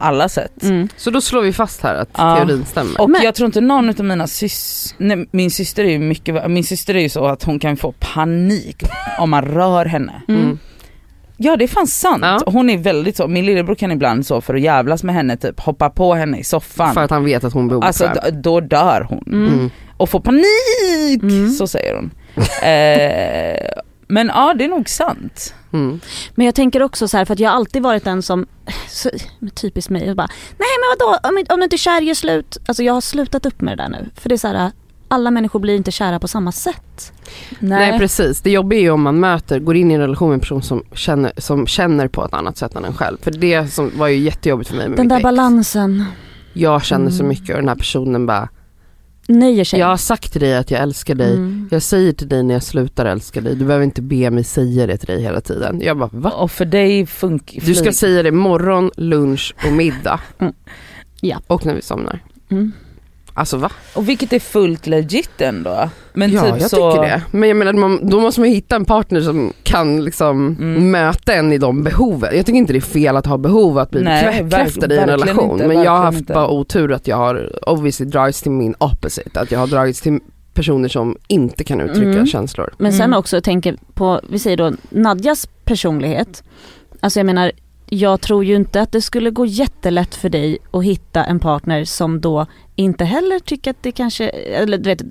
Alla sätt. Mm. Så då slår vi fast här att Ja. teorin stämmer. Och Men- jag tror inte någon av mina sys... Nej, min syster är ju mycket Min syster är ju så att hon kan få panik om man rör henne. Mm. Ja det är fan sant. Ja. Hon är väldigt så, min lillebror kan ibland så för att jävlas med henne typ hoppa på henne i soffan. För att han vet att hon blir Alltså obekväm. d- då dör hon. Mm. Mm. Och får panik! Mm. Så säger hon. eh, men ja det är nog sant. Mm. Men jag tänker också så här, för att jag har alltid varit den som, så, typiskt mig, och bara nej men vadå om, om du inte är kär gör slut. Alltså jag har slutat upp med det där nu. För det är så här, alla människor blir inte kära på samma sätt. Nej. precis, det jobbiga är ju om man möter, går in i en relation med en person som känner, som känner på ett annat sätt än en själv. För det som var ju jättejobbigt för mig med Den mitt där ex. balansen. Jag känner så Mm. mycket och den här personen bara nöjer sig. Jag har sagt till dig att jag älskar dig. Mm. Jag säger till dig när jag slutar älska dig. Du behöver inte be mig säga det till dig hela tiden. Jag bara va? Och för dig funkar Du ska säga det morgon, lunch och middag. Mm. Ja. Och när vi somnar. Mm. Alltså va? Och vilket är fullt legit ändå. Men ja, typ jag så... tycker det. Men jag menar, man, då måste man hitta en partner som kan liksom Mm. möta en i de behoven. Jag tycker inte det är fel att ha behov att bli bekräftad i en relation. inte, men jag har haft inte. bara otur att jag har obviously dragits till min opposite. Att jag har dragits till personer som inte kan uttrycka Mm. känslor. Men sen Mm. också tänker på, vi säger då Nadjas personlighet. Alltså jag menar, jag tror ju inte att det skulle gå jättelätt för dig att hitta en partner som då inte heller tycker att det kanske, eller du vet,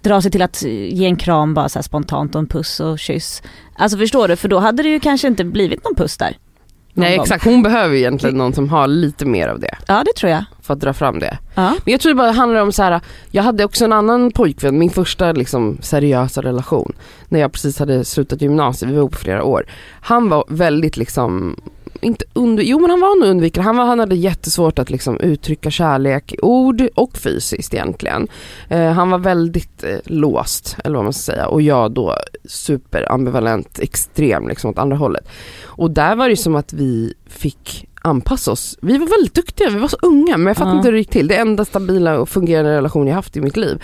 dra sig till att ge en kram bara så här spontant och en puss och kyss. Alltså förstår du, för då hade det ju kanske inte blivit någon puss där. Nej exakt, hon behöver ju egentligen någon som har lite mer av det. Ja det tror jag. För att dra fram det. Ja. Men jag tror det bara handlar om så här. jag hade också en annan pojkvän, min första liksom seriösa relation. När jag precis hade slutat gymnasiet, vi var ihop flera år. Han var väldigt liksom, inte under, jo men han var nog undvikande. han, var, han hade jättesvårt att liksom uttrycka kärlek i ord och fysiskt egentligen. Eh, han var väldigt eh, låst, eller vad man ska säga, och jag då superambivalent, extrem liksom åt andra hållet. Och där var det som att vi fick anpassa oss. Vi var väldigt duktiga, vi var så unga men jag fattar Ja. inte hur det gick till. Det är enda stabila och fungerande relation jag haft i mitt liv.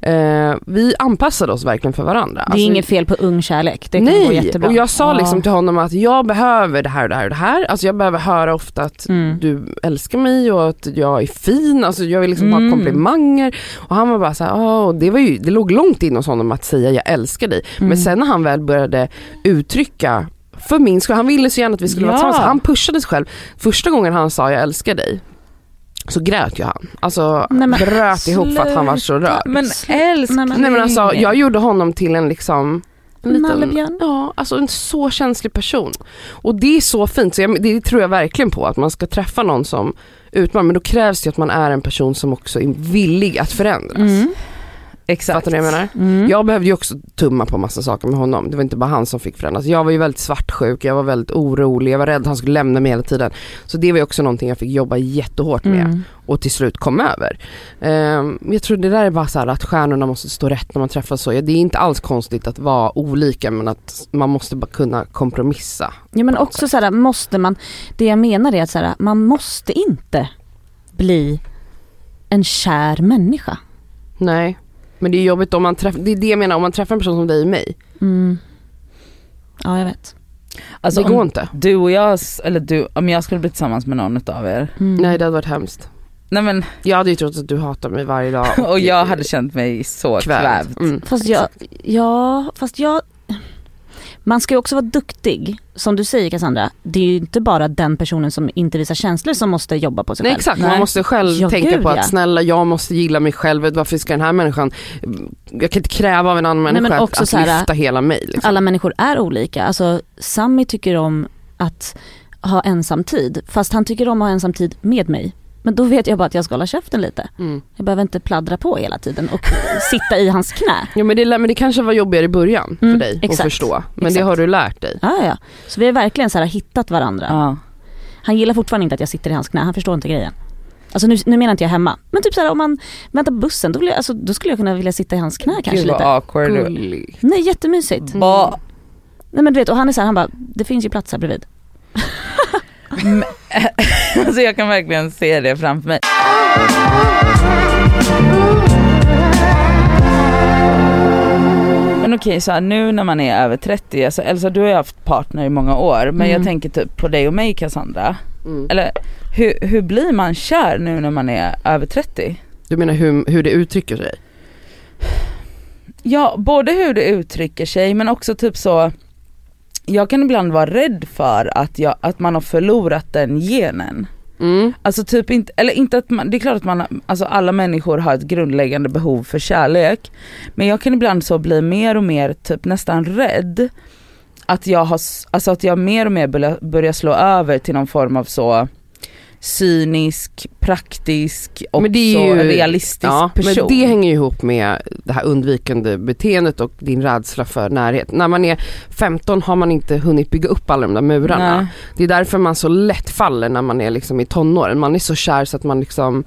Eh, vi anpassade oss verkligen för varandra. Det är Alltså, inget fel på ung kärlek, det kan gå Nej, jättebra. och jag sa liksom till honom att jag behöver det här och det här och det här. Alltså jag behöver höra ofta att Mm. du älskar mig och att jag är fin, alltså jag vill liksom ha Mm. komplimanger. Och han var bara såhär, "Åh", och det, var ju, det låg långt in hos honom att säga jag älskar dig. Mm. Men sen när han väl började uttrycka för min skull, han ville så gärna att vi skulle vara Ja. tillsammans. Han pushade sig själv. Första gången han sa jag älskar dig så grät ju han. Alltså Nej, men bröt ihop för att han var så rörd. Men älskling. Nej, men- alltså jag gjorde honom till en liksom en liten, ja, alltså en så känslig person. Och det är så fint, så jag, det tror jag verkligen på att man ska träffa någon som utmanar men då krävs det att man är en person som också är villig att förändras. Mm. Exakt. Fattar du vad jag menar? Mm. Jag behövde ju också tumma på massa saker med honom. Det var inte bara han som fick förändras. Jag var ju väldigt svartsjuk, jag var väldigt orolig, jag var rädd att han skulle lämna mig hela tiden. Så det var ju också någonting jag fick jobba jättehårt med Mm. och till slut kom över. Ehm, jag tror det där är bara så att stjärnorna måste stå rätt när man träffas så. Ja, Det är inte alls konstigt att vara olika men att man måste bara kunna kompromissa. Ja men också så här, måste man, det jag menar är att så här, man måste inte bli en kär människa. Nej, men det är jobbigt om man träffar, det är det jag menar, om man träffar en person som dig och mig. Mm. Ja jag vet. Alltså, det går inte. du och jag, eller du, om jag skulle bli tillsammans med någon av er. Mm. Nej det hade varit hemskt. Nej men, Jag hade ju trott att du hatar mig varje dag. och jag hade känt mig så kvävd. Mm. Fast jag, ja, fast jag man ska ju också vara duktig, som du säger Cassandra. Det är ju inte bara den personen som inte visar känslor som måste jobba på sig Nej själv. exakt, Nej. man måste själv Ja, tänka gud, på att ja. snälla jag måste gilla mig själv, varför ska den här människan, jag kan inte kräva av en annan Nej, människa att, att här, lyfta hela mig. Liksom. Alla människor är olika. Alltså Sammy tycker om att ha ensamtid, fast han tycker om att ha ensamtid med mig. Men då vet jag bara att jag ska hålla käften lite. Mm. Jag behöver inte pladdra på hela tiden och sitta i hans knä. Ja, men, det, men det kanske var jobbigare i början för Mm, dig exakt. att förstå, men det Exakt. har du lärt dig. Ja, ja. Så vi har verkligen så här hittat varandra. Ja. Han gillar fortfarande inte att jag sitter i hans knä, han förstår inte grejen. Alltså nu, nu menar inte jag hemma, men typ såhär om man väntar på bussen då, vill jag, alltså, då skulle jag kunna vilja sitta i hans knä kanske Gud lite. awkward. du- Gullig. Nej jättemysigt. Ba- Nej men du vet och han är såhär, han bara, det finns ju plats här bredvid. alltså jag kan verkligen se det framför mig. Men okej så här, nu när man är över 30, alltså Elsa du har ju haft partner i många år men jag Mm. tänker typ på dig och mig Cassandra. Mm. Eller hur, hur blir man kär nu när man är över 30? Du menar hur, hur det uttrycker sig? Ja, både hur det uttrycker sig men också typ så jag kan ibland vara rädd för att, jag, att man har förlorat den genen. Mm. Alltså typ inte, eller inte att man, det är klart att man, alltså alla människor har ett grundläggande behov för kärlek. Men jag kan ibland så bli mer och mer typ nästan rädd. Att jag har, alltså att jag mer och mer börjar slå över till någon form av så cynisk, praktisk och ju- realistisk Ja, person. men det hänger ju ihop med det här undvikande beteendet och din rädsla för närhet. När man är 15 har man inte hunnit bygga upp alla de där murarna. Nej. Det är därför man så lätt faller när man är liksom i tonåren. Man är så kär så att man liksom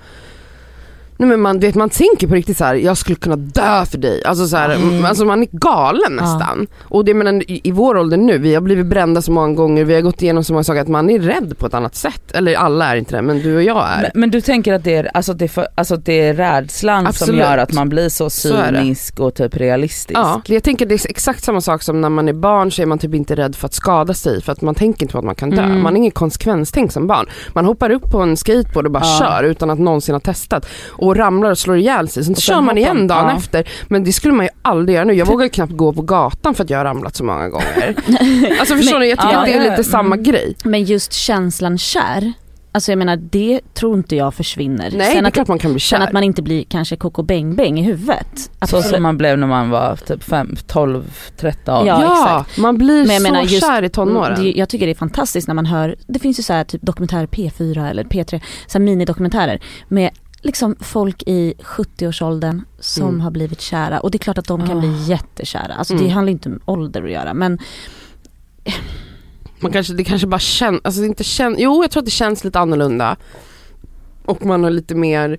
Nej men man, vet, man tänker på riktigt så här: jag skulle kunna dö för dig. Alltså, så här, Mm. alltså man är galen Ja. nästan. Och det menar, i, i vår ålder nu, vi har blivit brända så många gånger, vi har gått igenom så många saker att man är rädd på ett annat sätt. Eller alla är inte det, men du och jag är. Men, men du tänker att det är, alltså det är, för, alltså det är rädslan som Absolut. gör att man blir så Så cynisk och typ realistisk? Ja, jag tänker det är exakt samma sak som när man är barn så är man typ inte rädd för att skada sig för att man tänker inte på att man kan dö. Mm. Man har ingen konsekvenstänk som barn. Man hoppar upp på en skateboard och bara Ja. kör utan att någonsin ha testat och ramlar och slår ihjäl sig. Sen sen kör man igen dagen ja. efter. Men det skulle man ju aldrig göra nu. Jag vågar ju knappt gå på gatan för att jag har ramlat så många gånger. Alltså förstår Men- ni? Jag tycker Ja, att det är lite ja. samma Mm. grej. Men just känslan kär, alltså jag menar det tror inte jag försvinner. Nej sen det är att, klart man kan bli sen kär. att man inte blir kanske koko bäng bäng i huvudet. Så Absolut. som man blev när man var typ 5, 12, 13. Ja, ja, man blir Men jag så menar just- kär i tonåren. Det, jag tycker det är fantastiskt när man hör, det finns ju så här typ dokumentärer P4 eller P3, så här minidokumentärer med liksom folk i 70-årsåldern som Mm. har blivit kära och det är klart att de kan Ah. bli jättekära. Alltså det Mm. handlar inte om ålder att göra men Man kanske, det kanske bara känns, alltså det inte känns, jo jag tror att det känns lite annorlunda. Och man har lite mer,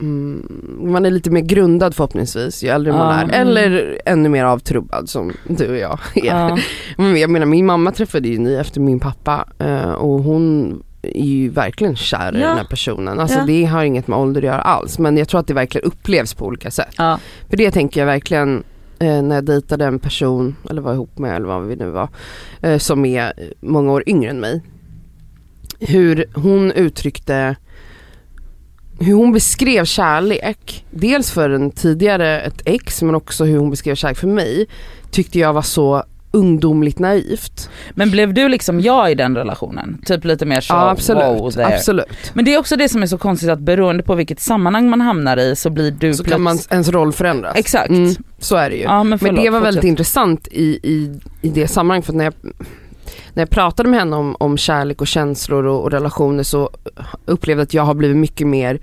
mm, man är lite mer grundad förhoppningsvis ju äldre man Ja. är. Eller ännu mer avtrubbad som du och jag är. Ja. Men jag menar min mamma träffade ju ni efter min pappa eh, och hon är ju verkligen kär i Ja. den här personen. Alltså Ja. det har inget med ålder att göra alls men jag tror att det verkligen upplevs på olika sätt. ja. För det tänker jag verkligen eh, när jag dejtade en person, eller var ihop med eller vad vi nu var, eh, som är många år yngre än mig. Hur hon uttryckte, hur hon beskrev kärlek, dels för en tidigare ett ex men också hur hon beskrev kärlek för mig, tyckte jag var så ungdomligt naivt. Men blev du liksom jag i den relationen? Typ lite mer så Ja absolut, wow absolut. Men det är också det som är så konstigt att beroende på vilket sammanhang man hamnar i så blir du Så kan man, ens roll förändras. Exakt. Mm, så är det ju. Ja, men, Men förlåt, det var väldigt fortsätt. intressant i, i, i det sammanhanget för när jag, när jag pratade med henne om, om kärlek och känslor och, och relationer så upplevde jag att jag har blivit mycket mer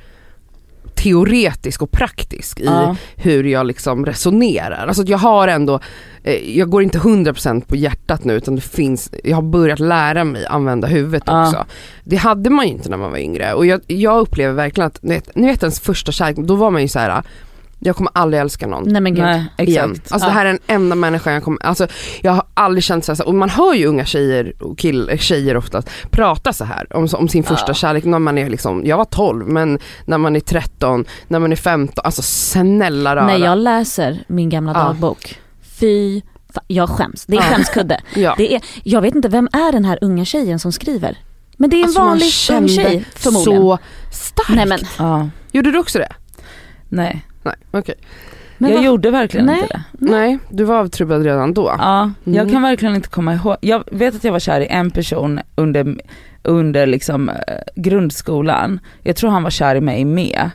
teoretisk och praktisk i Ja. hur jag liksom resonerar. Alltså jag har ändå, eh, jag går inte 100% på hjärtat nu utan det finns, jag har börjat lära mig använda huvudet Ja. också. Det hade man ju inte när man var yngre och jag, jag upplever verkligen att, ni vet, ni vet ens första kärlek, då var man ju så här. Jag kommer aldrig älska någon Nej men gud. Nej, igen. exakt. Alltså Ja. det här är den enda människan jag kommer, alltså jag har aldrig känt så här, och man hör ju unga tjejer och kill, tjejer oftast prata så här om, om sin första Ja. kärlek när man är liksom, jag var 12 men när man är 13, när man är 15, alltså snälla rara. När jag läser min gamla Ja. dagbok, fy fa- jag skäms. Det är Ja. skämskudde. ja. Det är, jag vet inte, vem är den här unga tjejen som skriver? Men det är en Alltså, vanlig ung tjej förmodligen. Så starkt. Nej men, Ja. Gjorde du också det? Nej, Nej, okej. men jag vad- gjorde verkligen Nej. inte det. Nej, du var avtrubbad redan då. Ja, jag Mm. kan verkligen inte komma ihåg. Jag vet att jag var kär i en person under, under liksom, eh, grundskolan. Jag tror han var kär i mig med.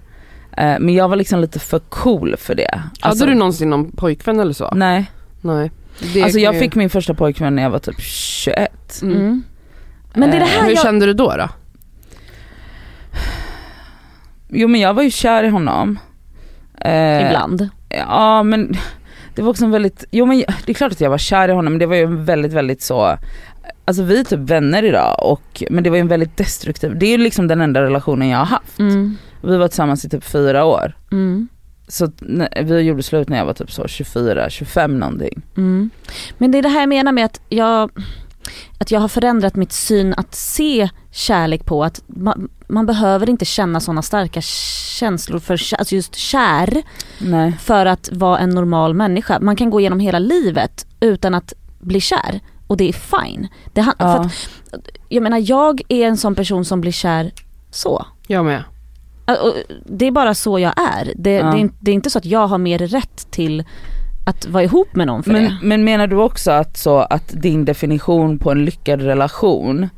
Eh, Men jag var liksom lite för cool för det. Alltså, Hade du någonsin någon pojkvän eller så? Nej, Nej. Det alltså jag ju- fick min första pojkvän när jag var typ 21. Mm. Mm. Men det är det här Hur jag... kände du då? då? Jo men jag var ju kär i honom. Eh, Ibland. Ja men det var också en väldigt, jo men det är klart att jag var kär i honom men det var ju en väldigt väldigt så Alltså vi är typ vänner idag och, men det var ju en väldigt destruktiv, det är ju liksom den enda relationen jag har haft. Mm. Vi var tillsammans i typ fyra år. Mm. Så vi gjorde slut när jag var typ så 24, 25 någonting. Mm. Men det är det här jag menar med att jag, att jag har förändrat mitt syn att se kärlek på att man, man behöver inte känna sådana starka känslor för alltså just kär Nej. för att vara en normal människa. Man kan gå igenom hela livet utan att bli kär och det är fine. Det, han- för Ja. att, jag menar jag är en sån person som blir kär så. Jag med. Det är bara så jag är. Det, Ja. det, är, det är inte så att jag har mer rätt till att vara ihop med någon för Men, det. men menar du också att, så, att din definition på en lyckad relation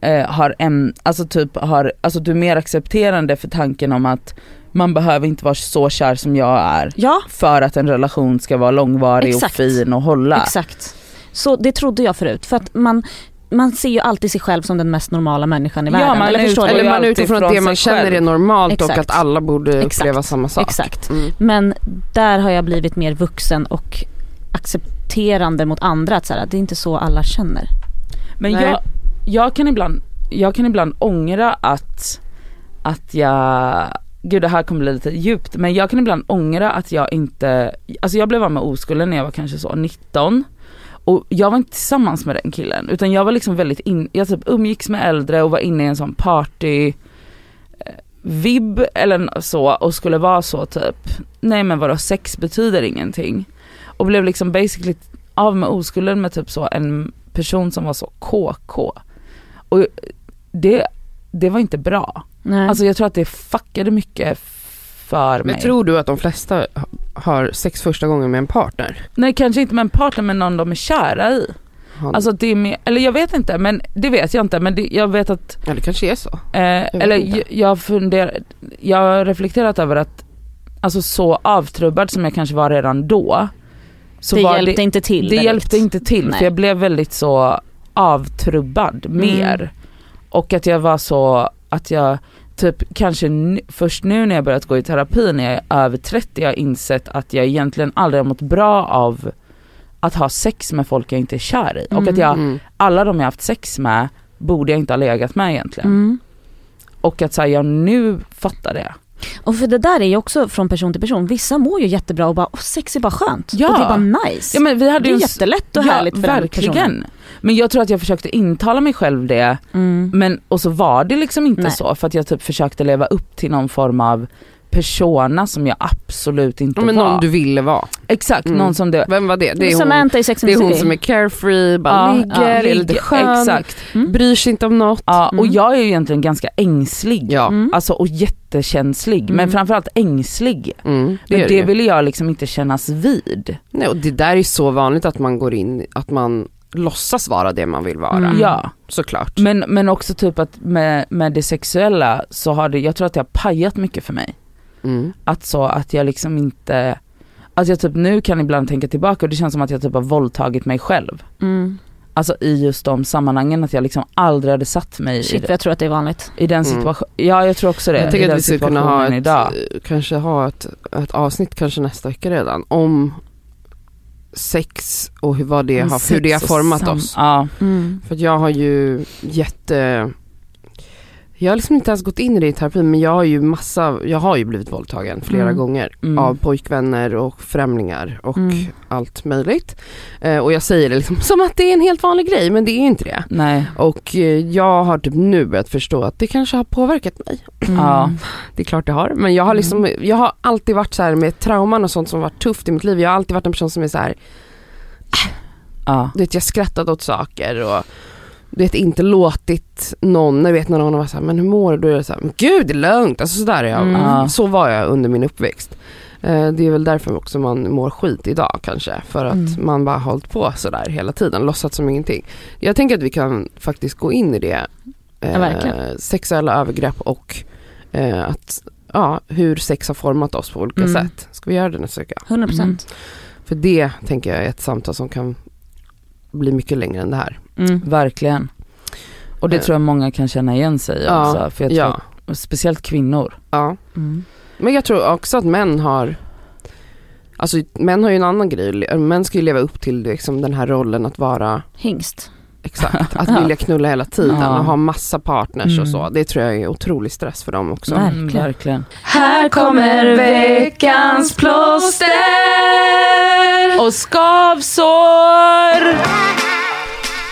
eh, har en, alltså typ har, alltså du är mer accepterande för tanken om att man behöver inte vara så kär som jag är Ja, för att en relation ska vara långvarig Exakt. och fin och hålla. exakt. Så det trodde jag förut. För att man, man ser ju alltid sig själv som den mest normala människan i Ja, världen. man eller du? Eller man alltid utgår från att det man känner själv. är normalt och Exakt. att alla borde Exakt. uppleva samma sak. Exakt. Mm. Men där har jag blivit mer vuxen och accepterande mot andra. Att så här, det är inte så alla känner. Men Nej. jag, jag, kan ibland, jag kan ibland ångra att, att jag gud det här kommer bli lite djupt men jag kan ibland ångra att jag inte, alltså jag blev av med oskulden när jag var kanske så 19 och jag var inte tillsammans med den killen utan jag var liksom väldigt in, jag typ umgicks med äldre och var inne i en sån party eh, vibb eller så och skulle vara så typ, nej men vadå sex betyder ingenting. Och blev liksom basically av med oskulden med typ så en person som var så KK. Och det, det var inte bra. Nej. Alltså jag tror att det fuckade mycket för mig. Men tror du att de flesta har sex första gången med en partner? Nej kanske inte med en partner men någon de är kära i. Han, Alltså det är mer, eller jag vet inte men det vet jag inte men det, jag vet att ja, det kanske är så. Eh, vet eller inte. jag, jag funderar, jag har reflekterat över att, alltså så avtrubbad som jag kanske var redan då. Så det var hjälpte inte till det direkt. hjälpte inte till Nej. för jag blev väldigt så avtrubbad Mm. mer. Och att jag var så, att jag typ kanske först nu när jag börjat gå i terapi när jag är över 30 har jag insett att jag egentligen aldrig har mått bra av att ha sex med folk jag inte är kär i. Och att jag, Mm. alla de jag haft sex med borde jag inte ha legat med egentligen. Mm. Och att så här, jag nu fattar det. Och för det där är ju också från person till person. Vissa mår ju jättebra och bara, sex är bara skönt. Ja. Och det är bara nice. Ja, men vi hade det ju är en- jättelätt och ja, härligt för den personen. verkligen. Men jag tror att jag försökte intala mig själv det, Mm. men och så var det liksom inte Nej. så för att jag typ försökte leva upp till någon form av persona som jag absolut inte Ja, men var. någon du ville vara. Exakt, Mm. någon som det Vem var det? Det är hon, Samantha i Sex and det är hon som är carefree, bara ligger, är lite ligger- skön, Exakt. Mm. bryr sig inte om något. Ja, och Mm. jag är ju egentligen ganska ängslig. Ja, Mm. Alltså och jättekänslig, men Mm. framförallt ängslig. mm, det Men det, det, ville jag liksom inte kännas vid. Nej, och det där är så vanligt att man går in, att man låtsas vara det man vill vara. Mm. Ja. Såklart. Men, men också typ att med, med det sexuella så har det, jag tror att det har pajat mycket för mig. Mm. Att så att jag liksom inte, att jag typ nu kan ibland tänka tillbaka och det känns som att jag typ har våldtagit mig själv. Mm. Alltså i just de sammanhangen att jag liksom aldrig hade satt mig i, Shit, det, jag tror att det är vanligt. i den Mm. situationen. Ja jag tror också det. Jag i tänker att vi skulle kunna ha situationen ett, idag. kanske ha ett, ett avsnitt kanske nästa vecka redan om sex och hur, vad det har, hur det har format oss. Ja. Mm. För att jag har ju jätte jag har liksom inte ens gått in i det i terapi men jag har ju massa, jag har ju blivit våldtagen flera Mm. gånger Mm. av pojkvänner och främlingar och Mm. allt möjligt. Eh, och jag säger det liksom som att det är en helt vanlig grej men det är inte det. Nej. Och eh, jag har typ nu börjat förstå att det kanske har påverkat mig. Mm. Ja. Det är klart det har. Men jag har liksom, jag har alltid varit så här med trauman och sånt som varit tufft i mitt liv. Jag har alltid varit en person som är så här, Ja. du vet jag skrattat åt saker och du vet inte låtit någon, jag vet när någon var så här, men hur mår du? Då är det så här, gud det är lugnt. Alltså sådär är jag. Mm. Ja. Så var jag under min uppväxt. Eh, Det är väl därför också man mår skit idag kanske. För att Mm. man bara har hållit på sådär hela tiden, låtsats som ingenting. Jag tänker att vi kan faktiskt gå in i det. Ja. Eh, sexuella övergrepp och eh, att, ja, hur sex har format oss på olika Mm. sätt. Ska vi göra det nästa vecka? 100 procent. För det tänker jag är ett samtal som kan bli mycket längre än det här. Mm. Verkligen. Och det Eh. tror jag många kan känna igen sig i Ja, också. För jag tror ja, speciellt kvinnor. ja. Mm. Men jag tror också att män har Alltså män har ju en annan grej, män ska ju leva upp till liksom, den här rollen att vara Hingst. Exakt, att Ja. vilja knulla hela tiden Ja. och ha massa partners och Mm. så. Det tror jag är otrolig stress för dem också. Verkligen. Mm, verkligen. Här kommer veckans plåster! Och skavsår!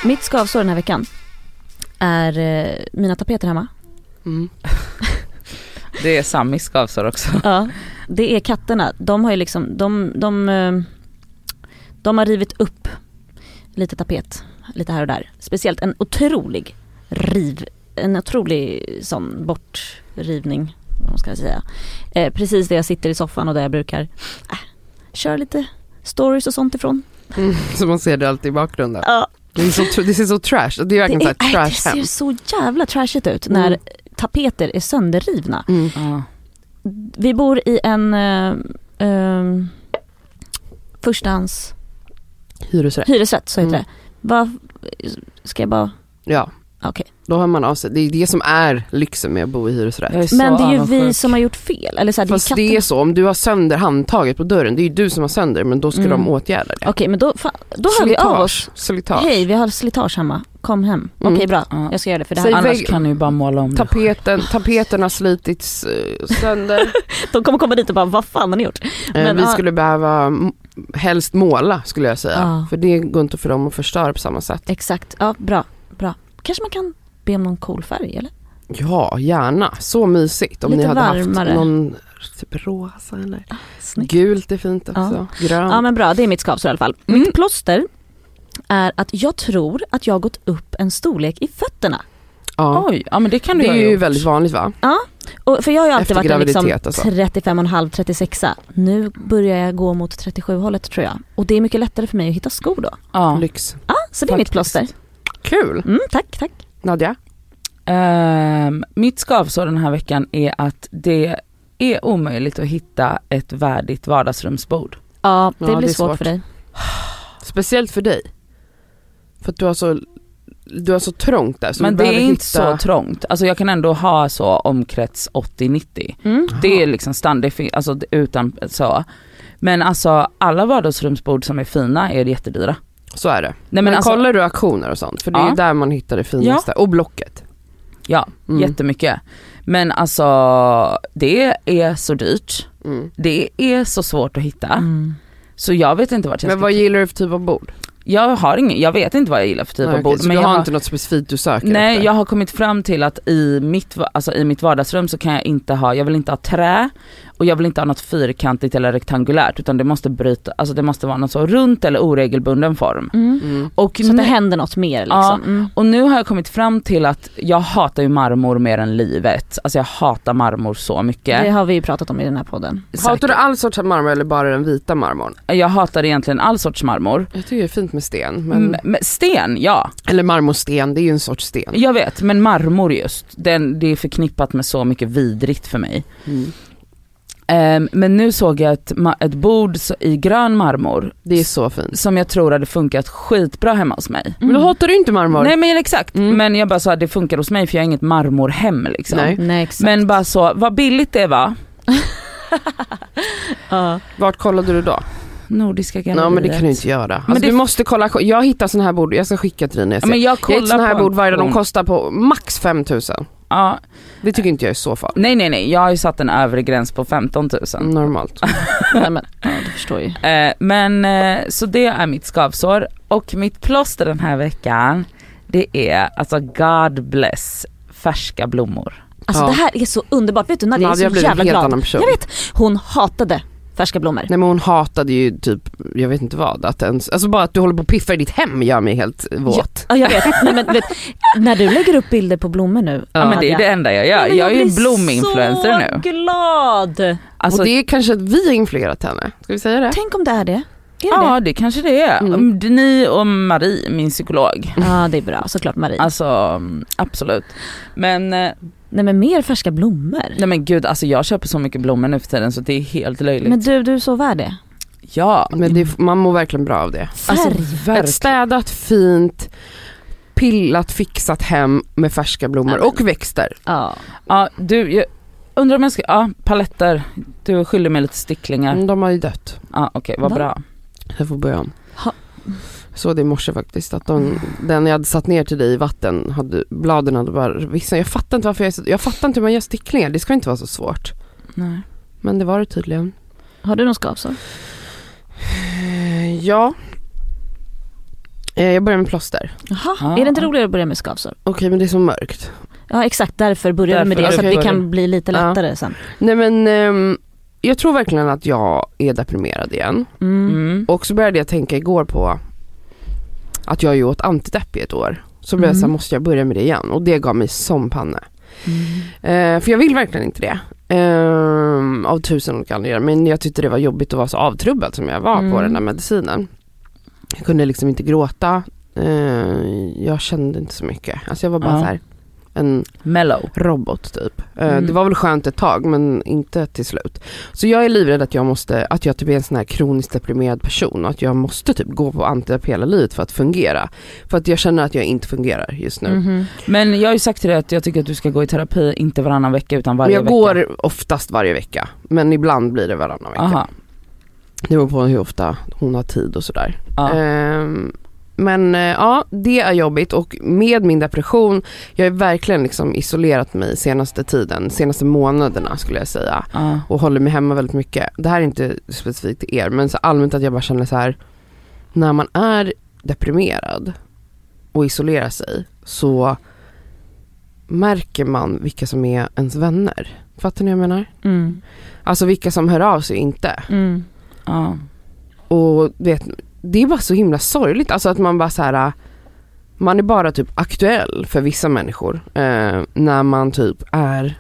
Mitt skavsår den här veckan är eh, mina tapeter hemma. Mm. Det är Samis skavsår också. Ja, det är katterna. De har ju liksom, de, de, eh, de har rivit upp lite tapet, lite här och där. Speciellt en otrolig riv, en otrolig sån bortrivning, vad man ska säga. Eh, precis där jag sitter i soffan och där jag brukar äh, köra lite stories och sånt ifrån. Mm. Så man ser det alltid i bakgrunden. Ja, Det, är så, det ser så trash, det är verkligen det, är, så här det trash hem. ser så jävla trashigt ut när Mm. tapeter är sönderrivna. Mm. Ja. Vi bor i en uh, uh, förstahands Hyresrätt. hyresrätt, så heter Mm. det. Vad, ska jag bara, Ja, okej. då har man av sig. Det är det som är lyxen med att bo i hyresrätt. Men det är ju vi som har gjort fel. Eller så här, det är Fast det är så, om du har sönder handtaget på dörren, det är ju du som har sönder men då ska Mm. de åtgärda det. Okej men då, fa- då hör vi av oss. Slitage. Hej vi har slitage hemma. kom hem. Mm. Okej bra, Ja. jag ska göra det för det Säg här, Annars vägg- kan du ju bara måla om det. Tapeten, tapeten har slitits eh, sönder. de kommer komma dit och bara vad fan har ni gjort? Eh, Men, vi ja. skulle behöva helst måla skulle jag säga. Ja. För det går inte för dem att förstöra på samma sätt. Exakt, ja bra, bra. Kanske man kan be om någon cool färg eller? Ja, gärna. Så mysigt. Om Lite ni hade varmare. haft någon typ rosa eller Snyggt. gult är fint också. Grönt. Ja men bra, det är mitt skavsår i alla fall. Mm. Mitt plåster är att jag tror att jag har gått upp en storlek i fötterna. Ja. Oj, ja men det kan du Det är ju gjort. väldigt vanligt va? Och för jag har ju alltid Efter varit liksom alltså. 35,5 36 Nu börjar jag gå mot 37 hållet tror jag. Och det är mycket lättare för mig att hitta skor då. Ja. Lyx. Ja, så det är mitt Faktiskt. plåster. Kul. Mm, tack, tack. Nadja? Ehm, mitt skavsår den här veckan är att det är omöjligt att hitta ett värdigt vardagsrumsbord. Ja, det Ja, blir det är svårt, svårt. för dig. Speciellt för dig. För att du har så, du har så trångt där. Så men det är inte hitta... så trångt. Alltså jag kan ändå ha så omkrets 80-90. Mm. Det är liksom standard, alltså utan så. Men alltså alla vardagsrumsbord som är fina är jättedyra. Så är det. Nej Men, men alltså, kollar du auktioner och sånt? För det är Ja. ju där man hittar det finaste. Och Blocket. ja Mm. jättemycket. Men alltså det är så dyrt. Mm. Det är så svårt att hitta. Mm. Så jag vet inte vart jag Men ska vad gillar du för typ av bord? Jag har ingen, jag vet inte vad jag gillar för typ Nej, av bord. så men du jag har har, inte något specifikt du söker nej efter? jag har kommit fram till att i mitt, alltså i mitt vardagsrum så kan jag inte ha, jag vill inte ha trä och jag vill inte ha något fyrkantigt eller rektangulärt utan det måste bryta, alltså det måste vara något så runt eller oregelbunden form. Mm. Mm. Och, Så att det händer något mer liksom. Ja. Mm. och nu har jag kommit fram till att jag hatar ju marmor mer än livet. Alltså jag hatar marmor så mycket. Det har vi ju pratat om i den här podden. Hatar du all sorts marmor eller bara den vita marmorn? Jag hatar egentligen all sorts marmor. Jag tycker det är fint med sten. Men... Men, men sten, ja. Eller marmorsten, det är ju en sorts sten. Jag vet, men marmor just, den, det är förknippat med så mycket vidrigt för mig. Mm. Ehm, men nu såg jag ett, ett bord så- i grön marmor Det är så fint. som jag tror hade funkat skitbra hemma hos mig. Men då hatar du inte marmor? Nej men exakt, Mm. men jag bara sa att det funkar hos mig för jag har inget marmorhem liksom. Nej. Nej exakt. Men bara så, vad billigt det var. Ja. Vart kollade du då? Nordiska galleriet. Nej men det kan du inte göra. Alltså, det- Du måste kolla, jag hittar sådana här bord, jag ska skicka till dig när jag Ja, ser. men jag jag kollar ett sådana här bord varje dag, de kostar på max 5000. Ja, Det tycker inte jag är så farligt. nej nej nej, jag har ju satt en övre gräns på 15 000. Normalt. Nej, men, ja, du förstår ju. Eh, men eh, så det är mitt skavsår och mitt plåster den här veckan det är alltså God bless färska blommor. Alltså Ja. det här är så underbart, vet du Nadja, jag är så jävla glad. Jag vet, hon hatade färska blommor. Nej men hon hatade ju typ, jag vet inte vad, att ens, alltså bara att du håller på och piffar i ditt hem gör mig helt våt. Ja jag vet, Nej, men, vet, när du lägger upp bilder på blommor nu. Ja, men det är det enda jag gör. Men jag är ju blir blominfluencer nu. så glad! Alltså, och det är kanske att vi har influerat henne, ska vi säga det? Tänk om det är det. Är det ja det kanske det är. Mm. Ni och Marie, min psykolog. det? Ja det är bra, såklart Marie. Alltså mm, absolut. Men eh, Nej men mer färska blommor. nej men gud alltså jag köper så mycket blommor nu för tiden så det är helt löjligt. Men du, du är så värd det. ja, Men det, man mår verkligen bra av det. Färg. alltså Ett verkligen. städat, fint, pillat, fixat hem med färska blommor Ja, men- och växter. Ja. Ja du, jag undrar om jag ska, ja paletter. Du skyller mig lite sticklingar. Mm, De har ju dött. Ja okej vad Va? bra. Jag får börja om. Ha. Så det i morse faktiskt, att de, den jag hade satt ner till dig i vatten, hade, bladen hade bara vissnat. Jag fattar inte varför jag, så- jag fattar inte hur man gör sticklingar, det ska inte vara så svårt. Nej. Men det var det tydligen. Har du någon skavsår? Eh, Ja. Eh, Jag börjar med plåster. Jaha, Ja. är det inte roligare att börja med skavsår? Okej men det är så mörkt. Ja exakt, därför börjar vi med det så att vi kan bli lite Ja. lättare sen. Nej men ehm, jag tror verkligen att jag är deprimerad igen. Mm. Mm. Och så började jag tänka igår på att jag ju åt antidepp i ett år. Så blev jag Mm. så här, måste jag börja med det igen? Och det gav mig som panne. Mm. Eh, för jag vill verkligen inte det. Ehm, av tusen olika anledningar. Men jag tyckte det var jobbigt att vara så avtrubbad som jag var på Mm. den där medicinen. Jag kunde liksom inte gråta. Eh, jag kände inte så mycket. Alltså jag var bara Ja. så här en Mellow. robot typ. Eh, Mm. Det var väl skönt ett tag men inte till slut. Så jag är livrädd att jag måste, att jag typ är en sån här kroniskt deprimerad person och att jag måste typ gå på antidepp hela livet för att fungera. För att jag känner att jag inte fungerar just nu. Mhm. Men jag har ju sagt till dig att jag tycker att du ska gå i terapi inte varannan vecka utan varje jag vecka. går oftast varje vecka. Men ibland blir det varannan vecka. Aha. Det beror på hur ofta hon har tid och sådär. Ja. Ehm, men eh, ja, det är jobbigt och med min depression, jag har verkligen liksom isolerat mig senaste tiden, senaste månaderna skulle jag säga. Ja. Och håller mig hemma väldigt mycket. Det här är inte specifikt till er, men så allmänt att jag bara känner så här, när man är deprimerad och isolerar sig så märker man vilka som är ens vänner. Fattar ni vad jag menar? Mm. Alltså vilka som hör av sig inte. Mm. Ja. Och vet, det är bara så himla sorgligt. Alltså att man bara så här. Man är bara typ aktuell för vissa människor eh, när man typ är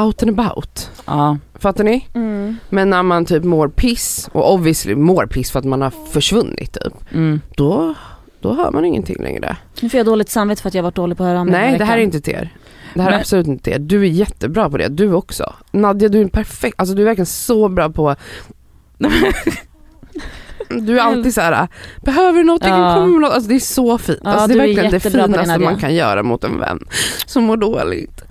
out and about. Ja. Fattar ni? Mm. Men när man typ mår piss och obviously mår piss för att man har försvunnit typ. Mm. Då, då hör man ingenting längre. Nu får jag dåligt samvete för att jag varit dålig på att höra den Nej det här är inte till er. Det här är Men- absolut inte till er. Du är jättebra på det, du också. Nadja du är perfekt, alltså du är verkligen så bra på Du är alltid så här. behöver du någonting, Ja. kommer med något. Alltså det är så fint. Ja, alltså, det är du är verkligen det det, finaste man kan göra mot en vän som mår dåligt.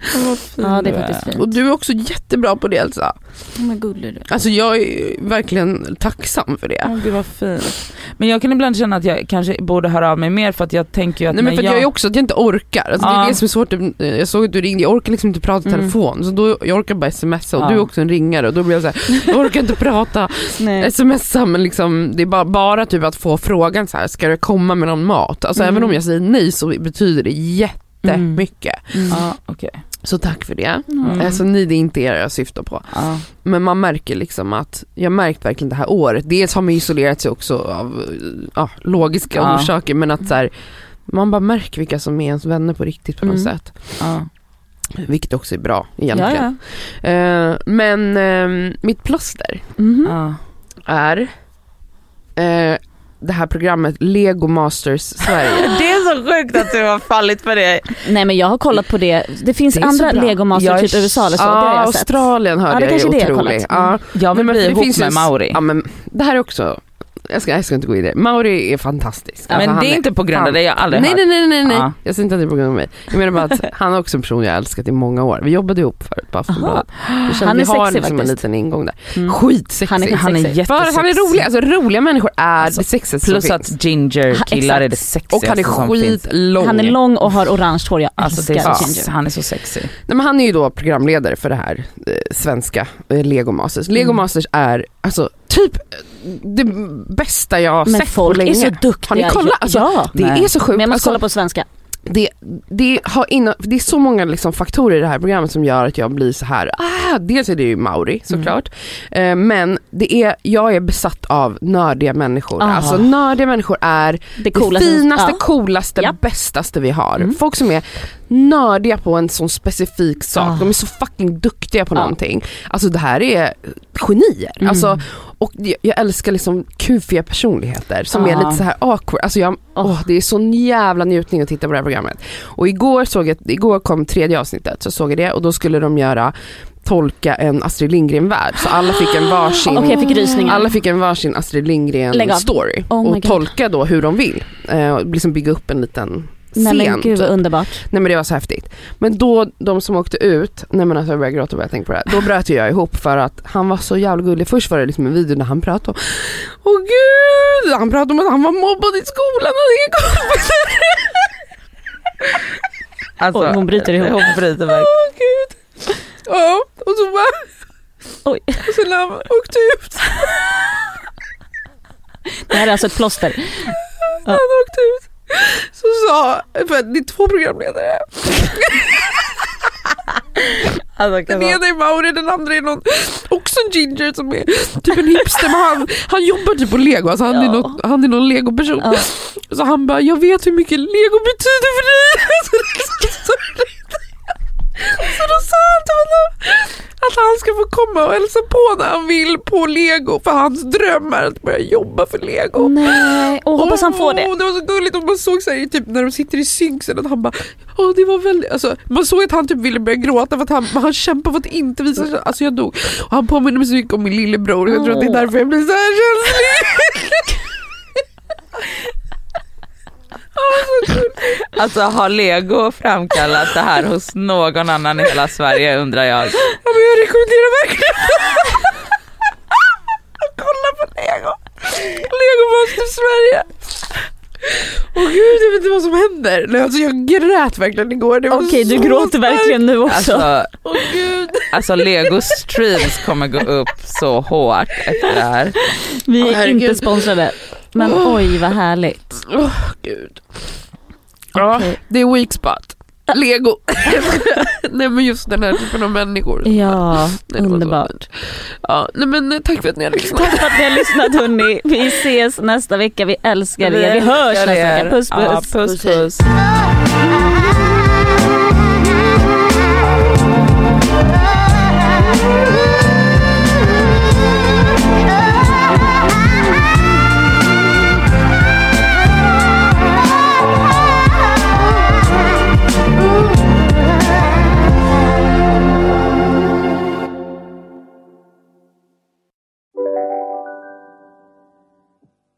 Ja det är faktiskt fint. Och du är också jättebra på det Elsa. Oh, men gullig du. Alltså jag är verkligen tacksam för det. Åh gud vad fint. Men jag kan ibland känna att jag kanske borde höra av mig mer för att jag tänker ju att Nej men för att jag är också att jag inte orkar. Alltså, Det Ja. är det som är svårt. Jag såg att du ringde, jag orkar liksom inte prata i Mm. telefon. Så då, jag orkar bara smsa och Ja. du är också en ringare och då blir jag så här, jag orkar inte prata, Nej. smsa men liksom, det är bara, bara typ att få frågan så här, ska det komma med någon mat? Alltså Mm. även om jag säger nej så betyder det jättemycket. Mm. Ja okej. Så tack för det. Mm. Alltså ni, det är inte er jag syftar på. Ja. Men man märker liksom att, jag märkt verkligen det här året, dels har man isolerat sig också av ja, logiska Ja. orsaker men att så här, man bara märker vilka som är ens vänner på riktigt på något Mm. sätt. Ja. Vilket också är bra Ja, egentligen. ja. Eh, men eh, mitt plåster. Ja. är eh, det här programmet Lego Masters Sverige. Det är så sjukt att du har fallit för det. Nej men jag har kollat på det, det finns Det andra. Lego Master Jag är- typ USA eller så, det Ja, har jag sett. Australien hörde Ja, det jag är det jag otrolig. kollat. Mm. Ja, Jag vill men bli det ihop ju med Mauri. Ja, men det här är också, jag ska, jag ska inte gå vidare. Mauri är fantastisk. Alltså, men det är inte på grund av det, jag har aldrig Nej hört. nej nej nej, nej. Ja. jag säger inte att det är på grund av mig. Jag menar bara att han är också en person jag älskat i många år. Vi jobbade ihop förut på Aftonbladet. Han att är har sexig liksom en faktiskt. liten ingång där. Mm. Skitsexig. Han är Han är Sexig. För jättesexig. han är rolig, alltså roliga människor är Alltså, det sexigaste Plus som att finns. ginger Ha, killar är det sexigaste Och han är skitlång. Han är lång och har orange hår, jag Alltså älskar så, Ginger. han är så sexy. Nej, men han är ju då programledare för det här eh, svenska eh, Lego Masters. Lego Mm. Masters är alltså typ det bästa jag har Men sett på folk länge. är så duktiga. Har ni kollat? Alltså, ja. Det Nej. är så sjukt. Men jag måste Alltså, kolla på svenska. det, det, har inna, det är så många liksom faktorer i det här programmet som gör att jag blir så här. Ah, dels är det ju Mauri såklart. Eh, men det är, jag är besatt av nördiga människor. Ah. Alltså nördiga människor är Det det coolaste. finaste, ja. coolaste, Ja. bästaste vi har. Mm. Folk som är nördiga på en sån specifik sak. Ah. De är så fucking duktiga på Ja. någonting. Alltså det här är genier. Mm. Alltså, och jag, älskar liksom kufiga personligheter som är Ja. lite så här awkward. Alltså jag, Åh. åh, det är sån jävla njutning att titta på det här programmet. Och igår, såg jag, igår kom tredje avsnittet, så såg jag det och då skulle de göra tolka en Astrid Lindgren-värld. Så alla fick en varsin jag fick alla fick en varsin Astrid Lägg av. Lindgren story Oh och tolka då hur de vill. Eh, och liksom bygga upp en liten Nej men gud vad underbart. Nej men det var så häftigt. Men då, de som åkte ut, nej men alltså jag började gråta bara jag tänkte på det här. Då bröt jag ihop för att han var så jävla gullig. Först var det liksom en video där han pratade om, åh gud, han pratade om att han var mobbad i skolan och inga kompisar. Alltså, Oj, hon bryter ihop. Hon bryter verkligen. Åh gud. Ja, och så bara, Oj. och sen när han åkte ut, Det här är alltså ett plåster. han åkte ut så sa, för det är två programledare. Alltså, Den ena är Mauri, den andra är någon, också en ginger som är typ en hipster men han, han jobbar typ på lego, alltså han, är, Ja. något, han är någon legoperson. Ja. Så han bara, jag vet hur mycket lego betyder för dig. Så då sa han till honom att han ska få komma och hälsa på när han vill på lego för hans dröm är att börja jobba för lego. Nej, och hoppas han får det. Det var så gulligt och man såg så här, typ när de sitter i synksen att han bara, åh det var väldigt, alltså, man såg att han typ ville börja gråta för att han, han kämpar för att inte visa sig, alltså jag dog. Och han påminner mig så mycket om min lillebror, jag tror att det är därför jag blir så här känslig. Åh, så gulligt. Alltså har lego framkallat det här hos någon annan i hela Sverige undrar jag. Ja, men jag rekommenderar verkligen att kolla på lego. Lego Master Sverige. Åh gud jag vet inte vad som händer. Nej, alltså, jag grät verkligen igår. Okej du så gråter starkt. verkligen nu också. Alltså, Åh gud. alltså Lego Streams kommer gå upp så hårt efter det här. Vi är herregud. inte sponsrade. Men Åh. oj vad härligt. Åh gud. Ja, det är weak spot. Lego. nej men just den här typen av människor. Ja, Nej, underbart. Ja, nej men eh, tack för att ni har lyssnat. Tack för att ni har lyssnat hörni. Vi ses nästa vecka. Vi älskar er. Vi hörs nästa vecka. Puss puss. Ja, puss puss.